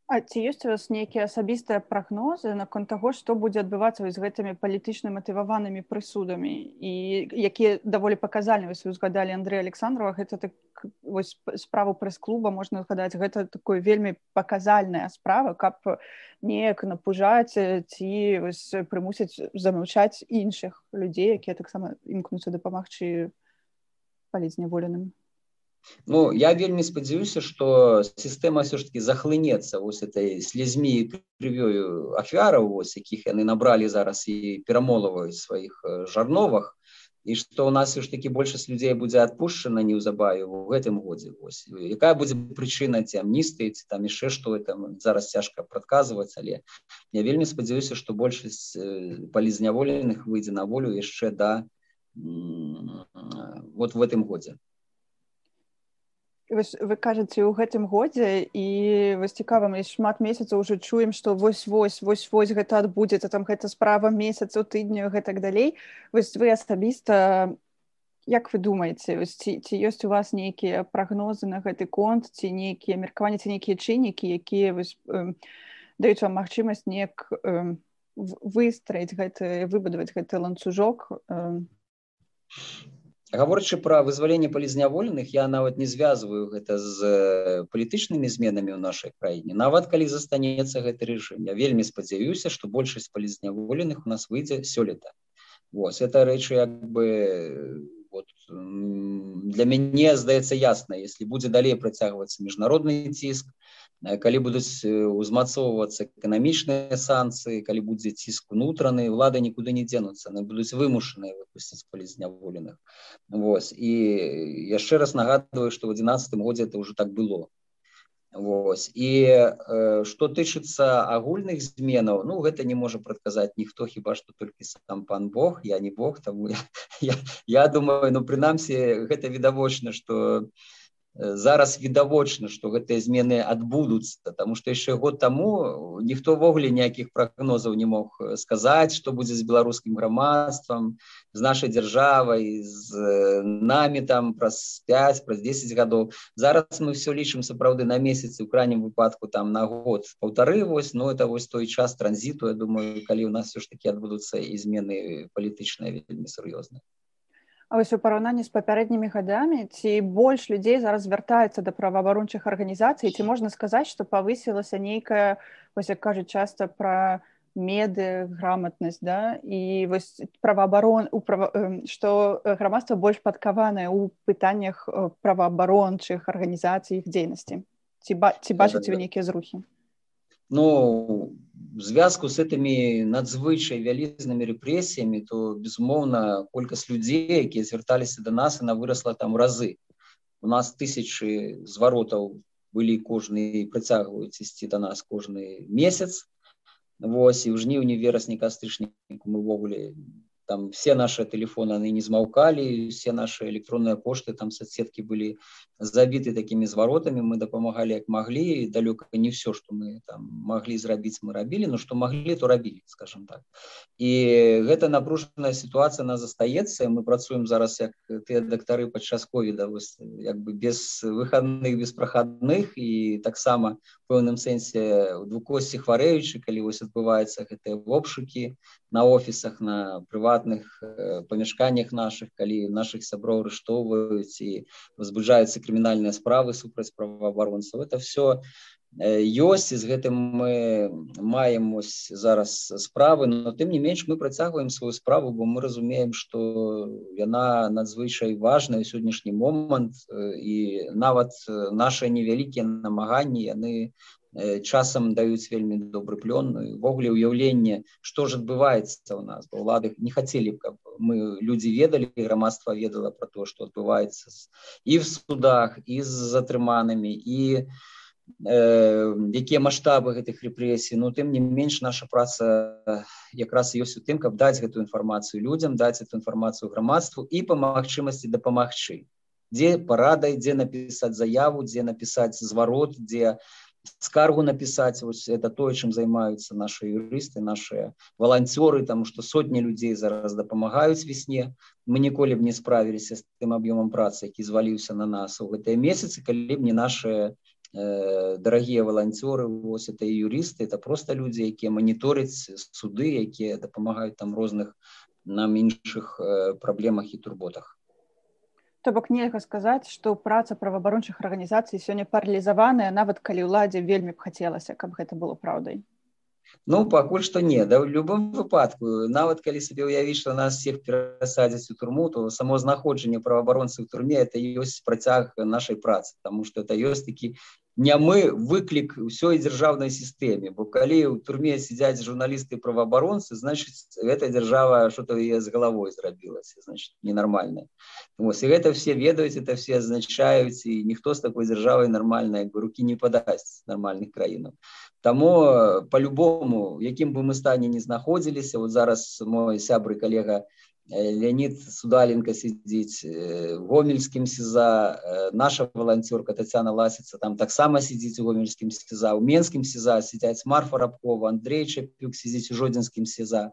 А ці ёсць у вас нейкія асабістыя прагнозы наконт таго, што будзе адбывацца з гэтымі палітычна матываванымі прысудамі? І якія даволі паказальны вы узгадалі Андрэй Александрова гэта так вось справу прэс-клуба можна згадаць гэта такое вельмі паказальная справа каб неяк напужаць ці прымусіць замаўчаць іншых людзей якія таксама імкнуцца дапамагчы палізняволеным Ну я вельмі спадзяюся, што сістэма все ж таки захлынецца вось этой слезьмі і крывёю ахвяраў вось якіх яны набралі зараз і перамолаваюць сваіх жарновах і што у нас ж таки большасць людзей будзе адпушчана неўзабаве у гэтым годзе вось. Якая будзе прычына ці амністы ці там яшчэ што там зараз цяжка прадказваць але я вельмі спадзяюся што большасць палізняволеных выйдзе на волю яшчэ да вот в этом годзе вось вы кажаце у гэтым годзе і вось цікава мы шмат месяцаў уже чуем што вось вось вось вось гэта адбудзецца там гэта справа месяцаў тыдню гэтак далей. Вось вы асабіста як вы думаеце ці, ці ёсць у вас нейкія прагнозы на гэты конт ці нейкія меркаванні ці нейкія чыннікі якія вось э, даюць вам магчымасць неяк э, выстраіць гэты выбудаваць гэты ланцужок э гаворачы пра вызваленне палізняволеных я нават не звязваю гэта з палітычнымі зменамі ў нашай краіне. Нават калі застанецца гэты рэжым я вельмі спадзяюся што большасць палізняволеных у нас выйдзе сёлета. Вось это рэчы як бы вот, для мяне здаецца ясна если будзе далей працягвацца міжнародны ціск калі будуць узмацоўвацца эканамічныя санкцыі калі будзе ціск унутраны лады нікуды не дзенуцца на будуць вымушаныя выпусціць палізняволеных Вось і яшчэ раз нагадываю што в 11 годзе это уже так было. Вось. і э, што тычыцца агульных зменаў ну гэта не можа прадказаць ніхто хіба што толькі сам пан Бог. Я не Бог там я, я, я думаю ну прынамсі гэта відавочна што зараз відавочна што гэтыя змены адбудуцца тому что яшчэ год таму ніхто ввогуле ніякіх прагнозаў не мог сказаць што будзе з беларускім грамадствам з нашай дзяржавай з намі там праз 5 праз 10 гадоў. Зараз мы все лічым сапраўды на месяцы у крайнім выпадку там на год полторы вось но это вось той час транзіту Я думаю калі у нас все ж таки адбудуцца і змены палітычныя вельмі сур'ёзныя А вось у параўнанні з папярэднімі гадамі ці больш людзей зараз звяртаецца да праваабарончых арганізацый ці можна сказаць што павысілася нейкая вось як кажуць часта пра меды граматнасць да? І вось праваабарон у права... што грамадства больш падкаванае ў пытаннях праваабарончых арганізацый іх дзейнасці. Ці ба... ці бачыце вы нейкія зрухі Ну в звязку с этими надзвычай вялізнымі рэпрэсіямі, то безумоўна колькасць людзей, якія звярталіся да нас, она вырасла там разы. У нас тысячи зваротаў былі кожны працягваюць ісці да нас кожны месяц. Вось і ў жніўні верасні кастрычніку мы ўвогуле там все наши телефоны они не змаўкалі все наши электронные пошты там соцсетки были забиты такими зворотами мы дапамагали як могли далёка не все что мы там могли зрабіць мы рабілі но что могли то рабілі скажем так. І гэта напружаная ситуация нас застаецца мы працуем зараз як ты дактары падчас ковіда як бы без выходных без прахадных і таксама пэўным сэнсе двукосці хварэючы калі вось адбываецца гэтыя вопшукі на офісах на прыватных э, памяшканнях наших калі наших сяброў арыштоўваюць і возбужаюцца крымінальныя справы супраць праваабаронцаў. Это все ёсць і з гэтым мы маем ось зараз справы но тым не менш мы працягваем сваю справу бо мы разумеем что яна надзвычай важная сённяшні момант і нават наши невялікія намаганні яны часам даюць вельмі добры плён. Ввогуле ўяўленне што ж адбываецца ў нас бо ўлады не хацелі б каб мы людзі ведалі грамадства ведала про то што адбываецца і в судах і з затрыманымі і э, якія маштабы гэтых рэпрэсій ну тым не менш наша праца якраз ёсць у тым каб даць гэтую інфармацыю людзям даць эту інфармацыю грамадству і па магчымасці дапамагчы дзе парадай дзе напісаць заяву дзе напісаць зварот дзе скаргу написать вот это то чым займаюцца наши юрысты наши волонцёры там что сотни людзей зараз дапамагаюць весне. Мы ніколі б не справіліся с тым аб'ёмам працы які зваліўся на нас у гэтыя месяцы калі б не наши э, дарагія волонцёры вось это і юрысты это просто людзі якія моніторыць суды якія дапамагаюць там розных нам іншых э, праблемах і турботах То бок нельга сказаць, што праца праваабарончых арганізацый сёння паралізаваная, нават калі ўладзе вельмі б хацелася, каб гэта было праўдай. Ну пакуль што не да в любом выпадку нават калі сабе ўявіць што нас всех перасадзяць у турму то само знаходжанне праваабаронцы ў турме это ёсць працяг нашай працы тому что это ёсць такі не мы выклік ўсёй дзяржаўнай сістэме бо калі ў турме сядзяць журналісты праваабаронцы значыць эта дзяржава что-то е з галавой зрабілася значит ненармальная Вось, і гэта все ведаюць это все азначаюць і ніхто з такой дзяржавай нармальна бы руки не падасць нармальных краінаў Таму по-любому якім бы мы стане не знаходзіліся вот зараз мой сябры калега Леонид Судаленко сидзіць гомельскім сеза наша волонцёрка Татьяна ласіцца там таксама сидзіць у гомельскім сеза у менскім сеза сядзяць Марфа рабкова Андрей Чапюк сидзіць у жодзінскім сеза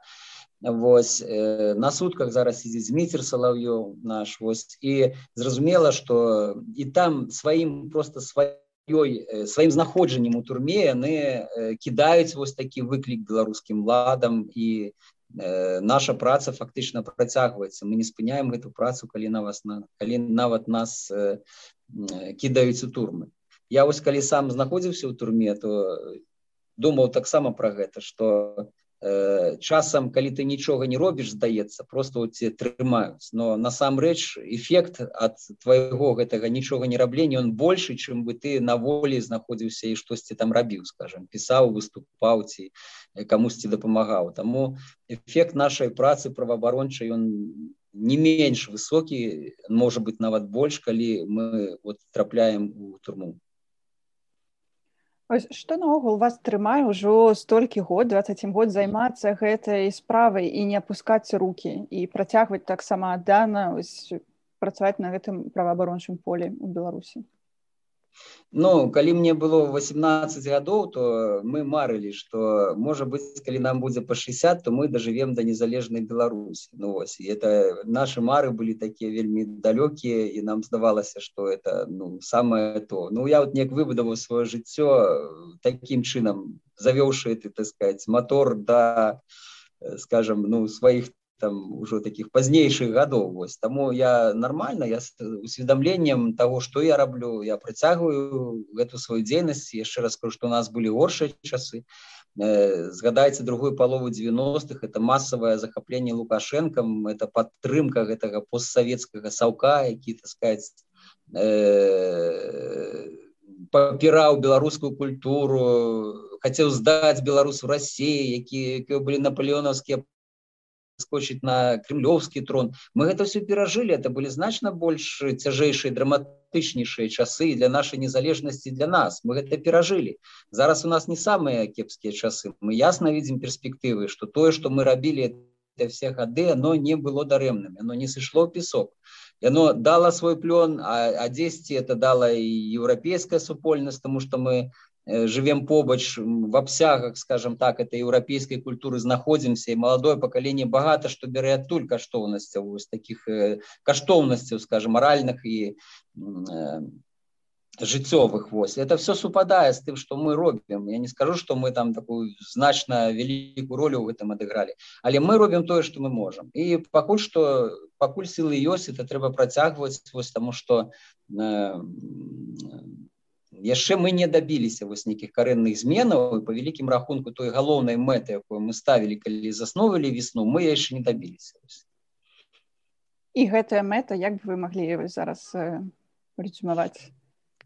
Вось э, на сутках зараз сидзіць Дмітр Салаўё наш вось і зразумела что і там сваім просто сваім сваім знаходжаннем у турме яны кідаюць вось такі выклік беларускім ладам і наша праца фактычна працягваецца мы не спыняем гэту працу калі на вас на калі нават нас э, кідаюць у турмы. Я вось калі сам знаходзіўся ў турме то думаў таксама про гэта что Э, часам калі ты нічога не робіш здаецца просто вот те трымаюць но насамрэч эфект от твайго гэтага нічога не раблення он больше чым бы ты на волі знаходзіўся і штосьці там рабіў скажем пісаў выступаў ці камусьці дапамагаў таму эфект нашай працы праваабарончай он не менш высокі можа быть нават больш калі мы вот трапляем у турму што наогул вас трымае ўжо столькі год 27 год займацца гэтай справай і не апускаць руки і працягваць таксама аддана працаваць на гэтым праваабарончым поле у беларусі Ну калі мне было 18 гадоў то мы марылі что можа быть калі нам будзе по 60 то мы дожывем до незалежнай беларусі ну ось и это наши мары были такія вельмі далёкія і нам здавалася что это ну самое то. Ну я вот неяк выбудаваў свое жыццё таким чынам завёўшы ты так сказать мотор да скажем ну сваіх там уже таких пазнейшых гадоў вось таму я нормально я с усведомлением того что я раблю я працягваю эту сваю дзейнасць яшчэ раз скажу что у нас были горшыя часы. Э, згадайце другую палову 90-х это массовое захапленне лукашенкам это падтрымка гэтага постсавецкага саўка які так сказать э, папіраў беларускую культуру хацеў здаць беларусу России якія былі наполеоновскія скочыць на кремлёўскі трон. Мы гэта все перажылі это былі значна больш цяжэйшыя драматычнейшыя часы для нашай незалежнасці для нас. Мы гэта перажылі зараз у нас не самыя кепскія часы. Мы ясна видим перспектывы что тое что мы рабілі все гады оно не было дарэмным оно не сышло песок. Яно дала свой плён а 10 это дала і еўрапейская супольнасць тому что мы Э, живем побач в абсягах скажем так это еўрапейской культуры знаходзімся і маладое пакаленне багата што бярэ адтуль каштоўнасцяў вось таких э, каштоўнасцяў скажем моральных і э, жыццёвых вось. Это все супадае з тым что мы робім я не скажу что мы там такую значна вялікую ролю ў гэтым адыгралі але мы робім тое что мы можем. І пакуль что пакуль сілы ёсць это трэба працягваць вось таму что э, яшчэ мы не дабіліся вось нейкіх карэнных зменаў по вялікім рахунку той галоўнай мэты якую мы ставілі калі засновілі весну мы яшчэ не дабіліся. І гэтая мэта як бы вы маглі зараз рэзюмаваць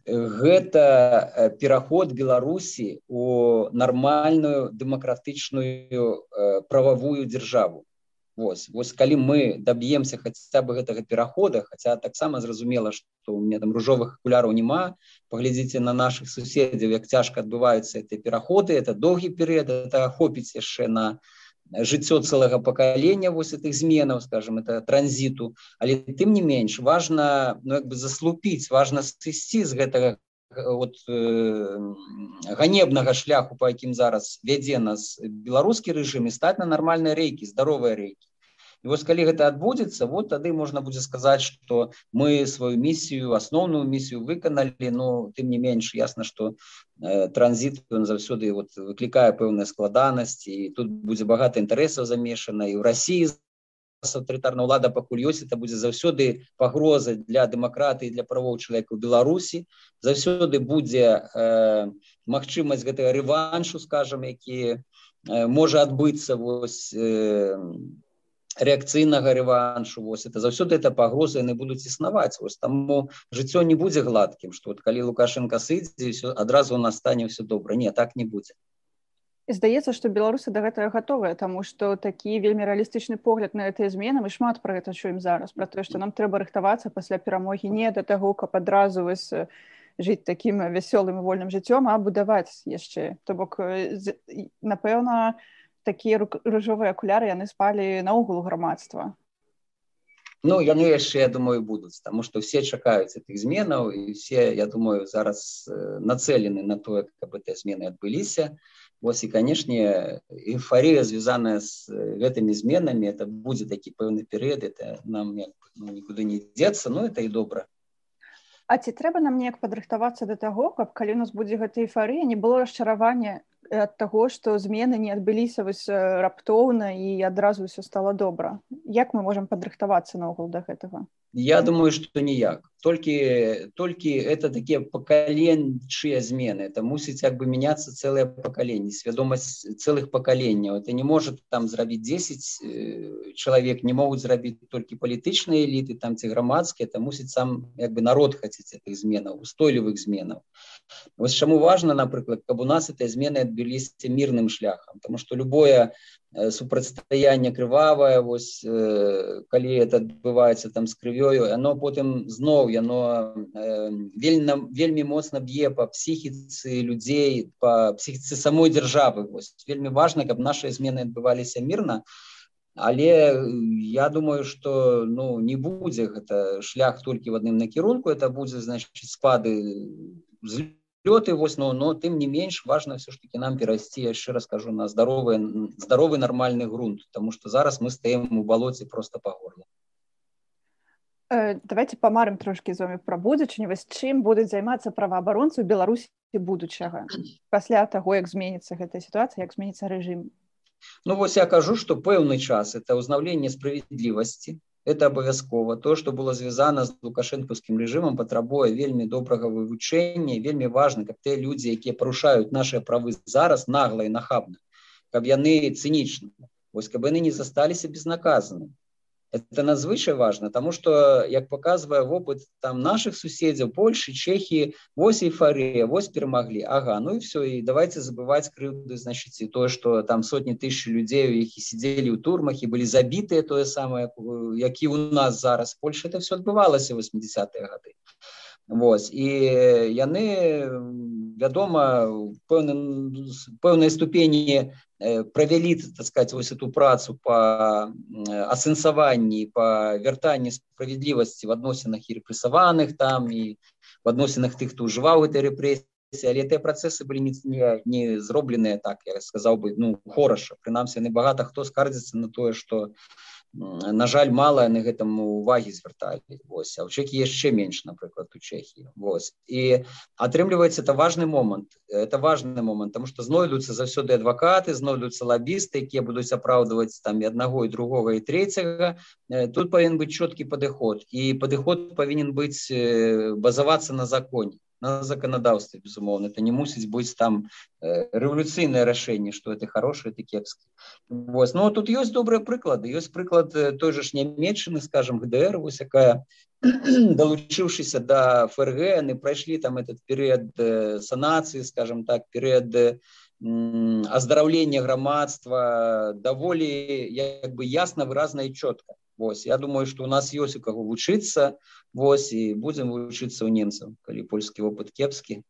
гэта пераход беларусі у нармальную дэмакратычную прававую дзяржаву Вось, вось калі мы даб'емся хаця бы гэтага перахода хаця таксама зразумела што у меня там ружовых акуляраў няма паглядзіце на наших суседзяў як цяжка адбываюцца этой пераходы это доўгі перыяд это хопіць яшчэ на жыццё цэлага пакалення вось этих зменаў скажем это транзіту. Але тым не менш важно ну, як бы заслупіць важно сысці з гэтага от э, ганебнага шляху по якім зараз вядзе нас беларускі рэжым і стаць на нармальныя рэйкі здаровыя рэйкі і вось калі гэта адбудзецца вот тады можна будзе сказаць что мы сваю місію асноўную місію выканалі но тым не менш ясна что э, транзит ён заўсёды вот выклікае пэўныя складанасці і тут будзе багата інтарэсаў замешана і ў Росіі аўтарытарная ўлада пакуль ёсць это будзе заўсёды пагроза для дэмакратыі для правоў чалавека ў беларусі заўсёды будзе э, магчымасць гэтага рэваншу скажем які э, можа адбыцца вось э, рэакцыйнага рэваншу вось это заўсёды это пагрозы яны будуць існаваць вось таму жыццё не будзе гладкім што вот калі лукашенко сыдзе адразу настане ўсё добра. Не так не будзе. Здаецца што беларусы да гэтага гатовыя таму што такі вельмі рэалістычны погляд на гэтыя змены мы шмат пра гэта чуем зараз пра тое што нам трэба рыхтавацца пасля перамогі не да таго каб адразу вось жыць такім вясёлым вольным жыццём а будаваць яшчэ. То бок напэўна такія ружовыя акуляры яны спалі наогул грамадства Ну яны яшчэ я думаю будуць тому что все чакаюць этих зменаў і все я думаю зараз нацелены на тое каб этой змены адбыліся Вось і канешне эйфарія звязаная з гэтымі зменамі это будзе такі пэўны перыяд это нам ну, нікуды не дзецца но это і добра А ці трэба нам неяк падрыхтавацца да таго каб калі у нас будзе гэта эйфарыя не было расчаравання ад таго што змены не адбыліся вось раптоўна і адразу ўсё стало добра як мы можемм падрыхтавацца наогул да гэтага Я думаю, что ніяк. Толькі, толькі это такія пакаленчыя змены. Это мусіць як бы мяняцца цэлае пакаленне, свядомасць цэлых пакаленняў. Это не может там зрабіць 10 э, чалавек, не могуць зрабіць толькі палітычныя эліты, там ці грамадскія, это мусіць сам як бы народ хацець этих зменаў, устойлівых зменаў. Вось чаму важна, напрыклад, каб у нас этой змены адбіліся мірным шляхам, Таму што любое Э, супрацьстаянне крывавае вось э, калі это адбываецца там з крывёю оно потым зноў яно э, вельмі вельмі моцна б'е по псіхіцы людзей по псіхіцы самой дзяржавы вось вельмі важна каб наши змены адбываліся мірна але я думаю что ну не будзе гэта шлях толькі в адным накірунку это будзе значит спады з лёты вось но но тым не менш важно все ж таки нам перайсці яшчэ раскажу на здоровы здоровы нармальны грунт тому что зараз мы стаем у балоце просто по горлу э, давайте памарым трошки з вами пра будучыню. Вось чым будуць займацца праваабаронцы беларусі будучага? Пасля таго як зменіцца гэтая сітуацыя як зменіцца рэжым? Ну вось я кажу что пэўны час это ўзнаўленне справядлівасці это абавязкова то что было звязана з лукашэнкаўскім рэжымам патрабуе вельмі добрага вывучэння вельмі важна каб те людзі якія парушаюць наши правы зараз нагла і нахабна каб яны цынічна вось каб яны не засталіся безнаказаны это надзвычай важно тому что як показывае опыт там наших суседзяў Польши чехии вось эйфария вось перамаглі Ага ну и все и давайте забывать крыўды значит и то что там сотни тысяч людей іх і сидели у турмах і были забитые тое самое які у нас зараз. Польша это все адбывалася 80-е годы. Вось і яны вядома пэўны пэўнай ступені правялі так сказать вось эту працу по асэнсаванні по вяртанні справядлівасці в адносінах і рэпрэсаваных там і в адносінах тых хто ўжываў этой рэпрэсіі але тыя працэсы былі не, не, не зробленыя так я сказаў бы ну хораша прынамсі яны багата хто скардзіцца на тое что на жаль мала на гэтаму увагі звярталі. Вось а ў чэкі яшчэ менш напрыклад у чэхі вось. І атрымліваецца это важны момант. Это важный момант тому что знойдуцца заўсёды адвакаты знойдуцца лабісты якія будуць апраўдваць там і аднаго і другога і трэцяга. Тут павін быць чёткі падыход. І падыход павінен быць базавацца на законе на законодаўстве безумоўно это не мусіць быць там э, рэвалюцыйнае рашэнне что это хорошее ты кепскі Вось но тут ёсць добрыя прыклады ёсць прыклад э, той же ж нямметчыны скажем гдр вось якая далучыўшыся да фрг. Яны прайшлі там этот перыяд э, санацыі скажем так перыяд э, аздараўлення грамадства даволі як бы ясна выразна і чётка Вось я думаю что у нас ёсць у каго вучыцца Вось і будзем вучыцца ў немцаў калі польскі опыт кепскі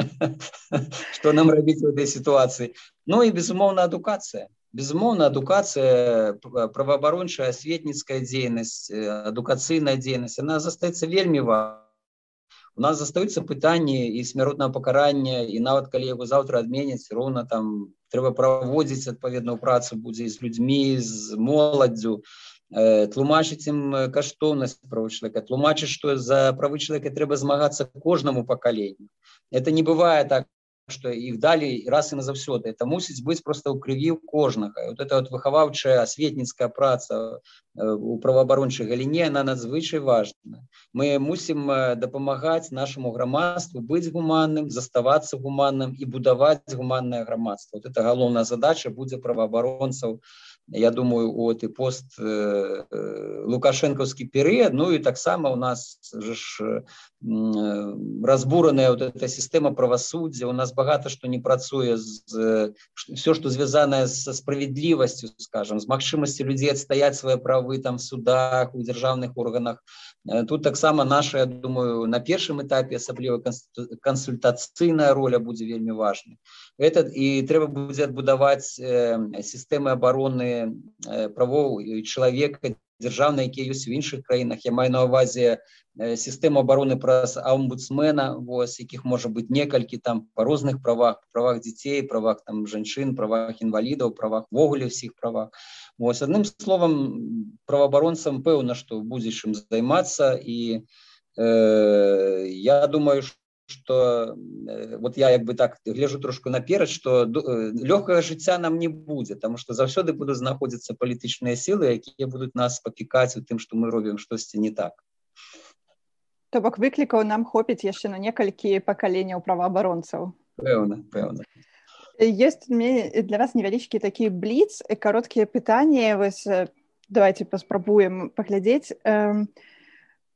что нам рабіць в этой сітуацыі Ну і безумоўна адукацыя безумоўна адукацыя праваабарончая асветніцкая дзейнасць адукацыйная дзейнасць она застаецца вельмі важна у нас застаюцца пытанні і смяротнага пакарання і нават калі яго заўтра адменяць роўна там трэба праводзіць адпаведную працу будзе з людзьмі з моладдзю тлумачыць ім каштоўнасць правы чалавека тлумачыць што за правы чалавека трэба змагацца кожнаму пакаленню это не бывае так что их дали раз и назаўсёды это мусіць быть просто ў крыві кожнага. Вот это вот выхаваўчая асветніцкая праца у праваабарончай галіне она надзвычай важна. Мы мусім дапамагаць нашаму грамадству быць гуманным заставацца гуманным і будаваць гуманнае грамадство вот это галоўная задача будзе праваабаронцаў я думаю у этой пост э, лукашэнкаўскі перыяд ну і таксама у нас ж э, разбураная вот эта сістэма правасуддзя у нас багата што не працуе з все што звязанае са справядлівасцю скажем з магчымасці людзей адстаяць свае правы там судах у дзяржаўных органах. Тут таксама наша думаю на першым этапе асабліва кансультацыйная роля будзе вельмі важной этот і трэба будзе адбудаваць э, сістэмы обороны э, правоў чалавека дзяржаўна якія ёсць у іншых краінах я маю на увазе э, сістэму обороны праз омбудсмена вось якіх можа быть некалькі там по розных правах правах дзяцей правах там жанчын правах інвалідаў правах ввогуле ўсіх правах. Вось адным словам праваабаронцам пэўна што будзе чым займацца і э, я думаю что э, вот я як бы так гляжу трошку наперад что э, лёгкага жыцця нам не будзе тому что заўсёды будуць знаходзіцца палітычныя сілы якія будуць нас папікаць у тым что мы робім штосьці не так. То бок выклікаў нам хопіць яшчэ на некалькі пакаленняў праваабаронцаў. Пэўна пэўна. Есть мне для вас невялічкі такі бліц і кароткія пытанні вось давайте паспрабуем паглядзець.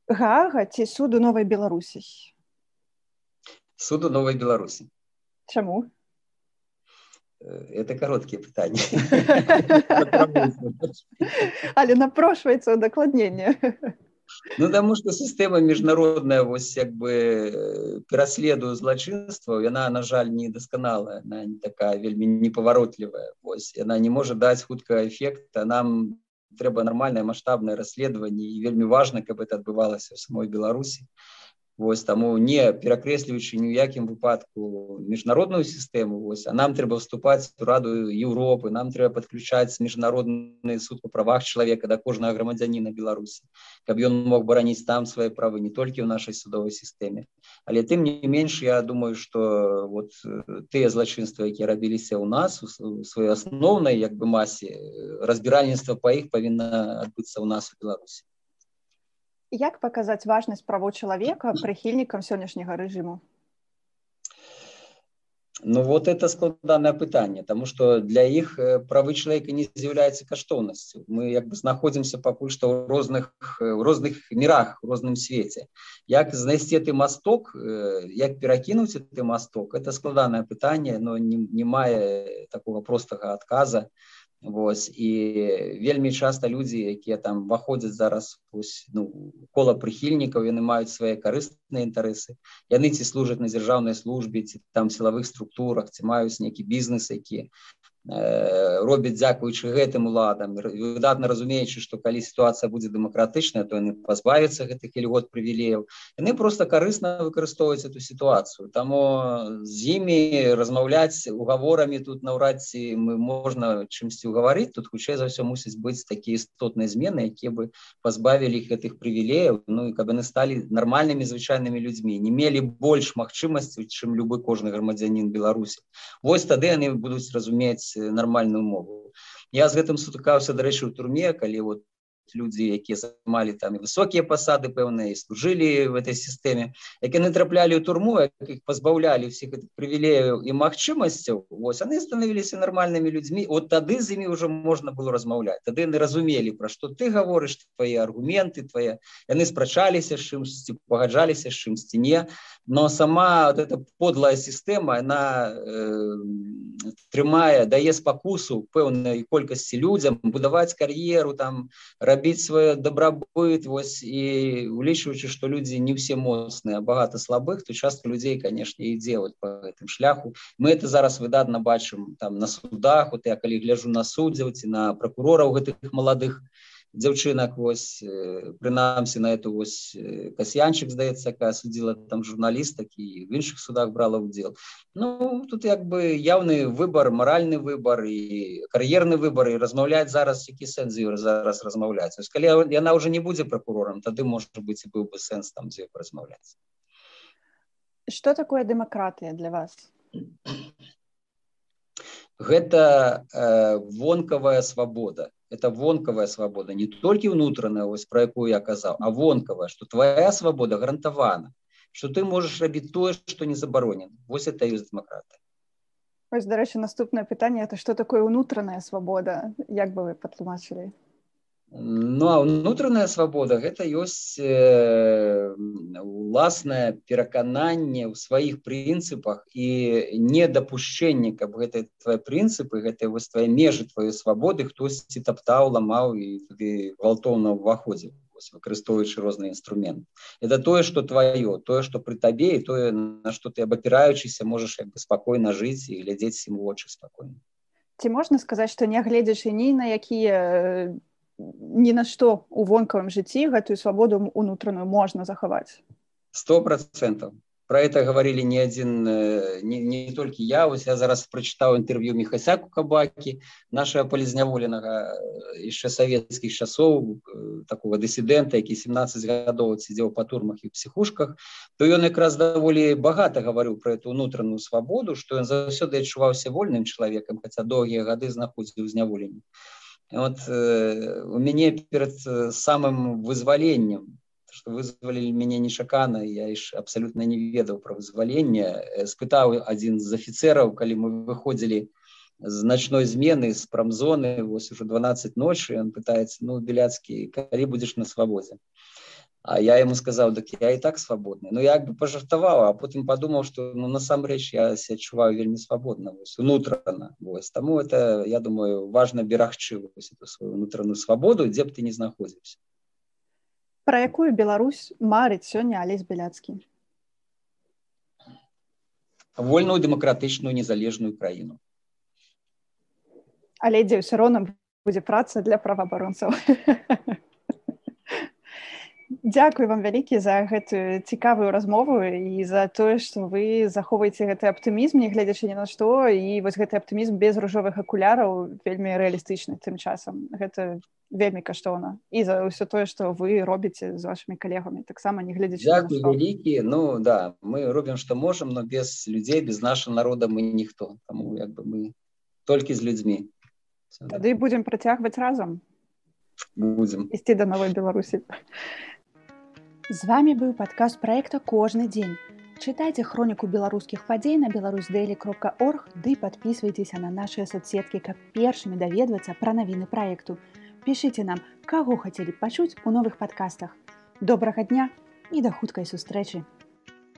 Гага ці суду новай беларусі суду новой беларуси. Чаму э, это короткие пытания. Але напрошваецца удакладнение ну потому что система международная вось як бы э, пераследую злачынства яна на жаль не дасканалая она не такая вельмі непаваротлівая ось она не может даць хутка эффекта. Нам трэба нормальное масштабное расследаванне і вельмі важно каб это адбывалася в самой беларусі Вось таму не перакрэсліваючы ні ў якім выпадку міжнародную сістэму вось а нам трэба вступаць раду Еўропы нам трэба падключаць міжнародны суд па правах чалавека да кожнага грамадзяніна Беларусі каб ён мог бараніць там свае правы не толькі ў нашай судовай сістэме. Але тым не менш я думаю что вот тыя злачынствы якія рабіліся ў нас у сваёй асноўнай як бы масе разбіральніцтва па іх павінна адбыцца ў нас у Беларусі як паказаць важнасць правоў чалавека прыхільнікам сённяшняга рэжыму Ну вот это складанное пытание, потому что для іх э, правы человека не з'яўляецца каштоўнасцю. Мы як бы знаходзімся пакуль што ў розных у розных мірах у розным свеце. Як знайсці ты масток, э, як перакінуць ты масток, это складанае пытанне, но не, не мае такого простага адказа. Вось і вельмі часта людзі, якія там выходзяць зараз ось, ну, кола прыхільнікаў, яны маюць свае карысныя інтарэсы. Яны ці служаць на дзяржаўнай службе, ці там сілавых структурах, ці маюць нейкі бізнес, які робяць дзякуючы гэтым уладам. Выдатна разумеючы што калі сітуацыя будзе дэмакратычная то яны пазбавяцца гэтых льгот прывілеяў. Яны просто карысна выкарыстоўваюць эту сітуацыю. Таму з імі размаўляць угаворамі тут наўрад ці мы можна чымсьці ўгаварыць тут хутчэй за ўсё мусіць быць такія істотныя змены якія бы пазбавілі гэтых прывілеяў. Ну і каб яны сталі нармальнымі звычайнымі людзьмі не мелі больш магчымасцю чым любы кожны грамадзянін беларусі. Вось тады яны будуць разумець нармальную мову. Я з гэтым сутыкаўся дарэчы у турме калі вот людзі якія займалі там высокія пасады пэўныя служылі в этой сістэме як яны траплялі ў турму іх пазбаўлялі всех прывілеяў і магчымасцяў вось яны станавіліся нармальнымі людзьмі от тады з імі ўжо можна было размаўляць тады яны разумелі пра што ты гаворыш твои аргументы твоя яны спрачаліся чымсьці пагаджаліся з чымсьці не но сама вот эта подлая сістэма она э, трымае дае спакусу пэўнай колькасці людзям будаваць кар'еру там рабіць рабіць свой добрабыт вось і улічваючы што людзі не ўсе моцныя багата слабых то частка людзей конечно і делать по гэтым шляху. Мы это зараз выдатна бачым там на судах вот я калі гляжу на суддзяў ці на прокурораў гэтых маладых то дзяўчынак вось прынамсі на эту вось касьянчык здаецца якая судзіла там журналістак і в іншых судах брала ўдзел. Ну тут як бы яўны выбор маральны выбор і кар'ерны выбор і размаўляць зараз які сэнзію зараз размаўляць. Калі яна уже не будзе прокурорам тады может быть і быў бы сэнс там дзе размаўляць что такое дэмакратыя для вас? Гэта э, вонкавая свабода это вонкавая свабода не толькі ўнутраная ось про якую я казаў а вонкавая что твоя свабода гарантавана что ты можешь рабіць тое что не забаронен вось это ёсць демократы. Ось дарэчы наступнае пытанне это что такое унутраная свабода як бы вы патлумачылі Ну а ўнутраная свабода гэта ёсць э, уласнае перакананне ў сваіх прынцыпах і недапушчэнне каб гэтай твае прынцыпы гэтыя вось твае межы тваёй свабоды хтосьці таптаў ламаў і туды гвалтоўна ўваходзіў выкарыстоўваючы розныя інструменты это тое что твоё тое что пры табе і тое на что ты абапіраючыся можаш як бы спакойна жыць і глядзець ім вочы спакойна ці можна сказаць што нягледзячы ні на якія ні на што у вонкавым жыцці гэтую свабоду унутраную можна захаваць. Сто процентов. Про это говорили не один э, не, не толькі я. Вось я зараз прочытаў інтэрв'ю мехасяку кабакі нашего палізняволенага яшчэ савецкіх часоў такого дысідэнта які 17 гадоў сидзеў па турмах і псіхушках то ён якраз даволі багата гаварыў про эту унутраную свабоду что ён заўсёды адчуваўся вольным чалавекам хаця доўгія гады знаходзіў зняволенні вот э, у мяне перад самым вызваленнем что вызвалілі мяне нечакана я ж абсолютно не ведаў про вызваленне спытаў адзін з афіцераў калі мы выходзілі з начной змены з прамзоны вось уже 12 ночы он пытается ну беляцкі калі будзеш на свабозе а я ему сказаў дык я і так свабодны ну як бы пожартаваў а потым подумаў что ну насамрэч я адчуваю вельмі свабодна унутрана вось таму это я думаю важно берагчы эту свою унутраную свабоду дзе б ты не знаходзіўся Пра якую Беларусь марыць сёння алесь бяляцкі вольную дэмакратычную незалежную краіну але дзе ўсё роўна будзе праца для праваабаронцаў Дякую вам вялікі за гэтую цікавую размову і за тое, што вы захоўваеце гэты аптымізм, нягледзячы ні на што. І вось гэты аптымізм без ружовых акуляраў вельмі рэалістычны тым часам. Гэта вельмі каштоўна. І за ўсё тое, што вы робіце з вашымі калегамі таксама не глядзячы вялікі. Ну да мы робім што можам, но без людзей без нашага народа мы ніхто. Таму як бы мы толькі з людзьмі. Тады будзем працягваць разам. Будзем. Ісці да новой беларусі. З вами быў падказ проекта кожны дзень. Чытайце хроніку беларускіх падзей на беларусдэлі кропка орг ды подписывайтеся на нашыя соцсеткі, каб першымі даведвацца пра навіны праекту. Пішыце нам, каго хацелі пачуць у новых падкастах. Добрага дня і да хуткай сустрэчы.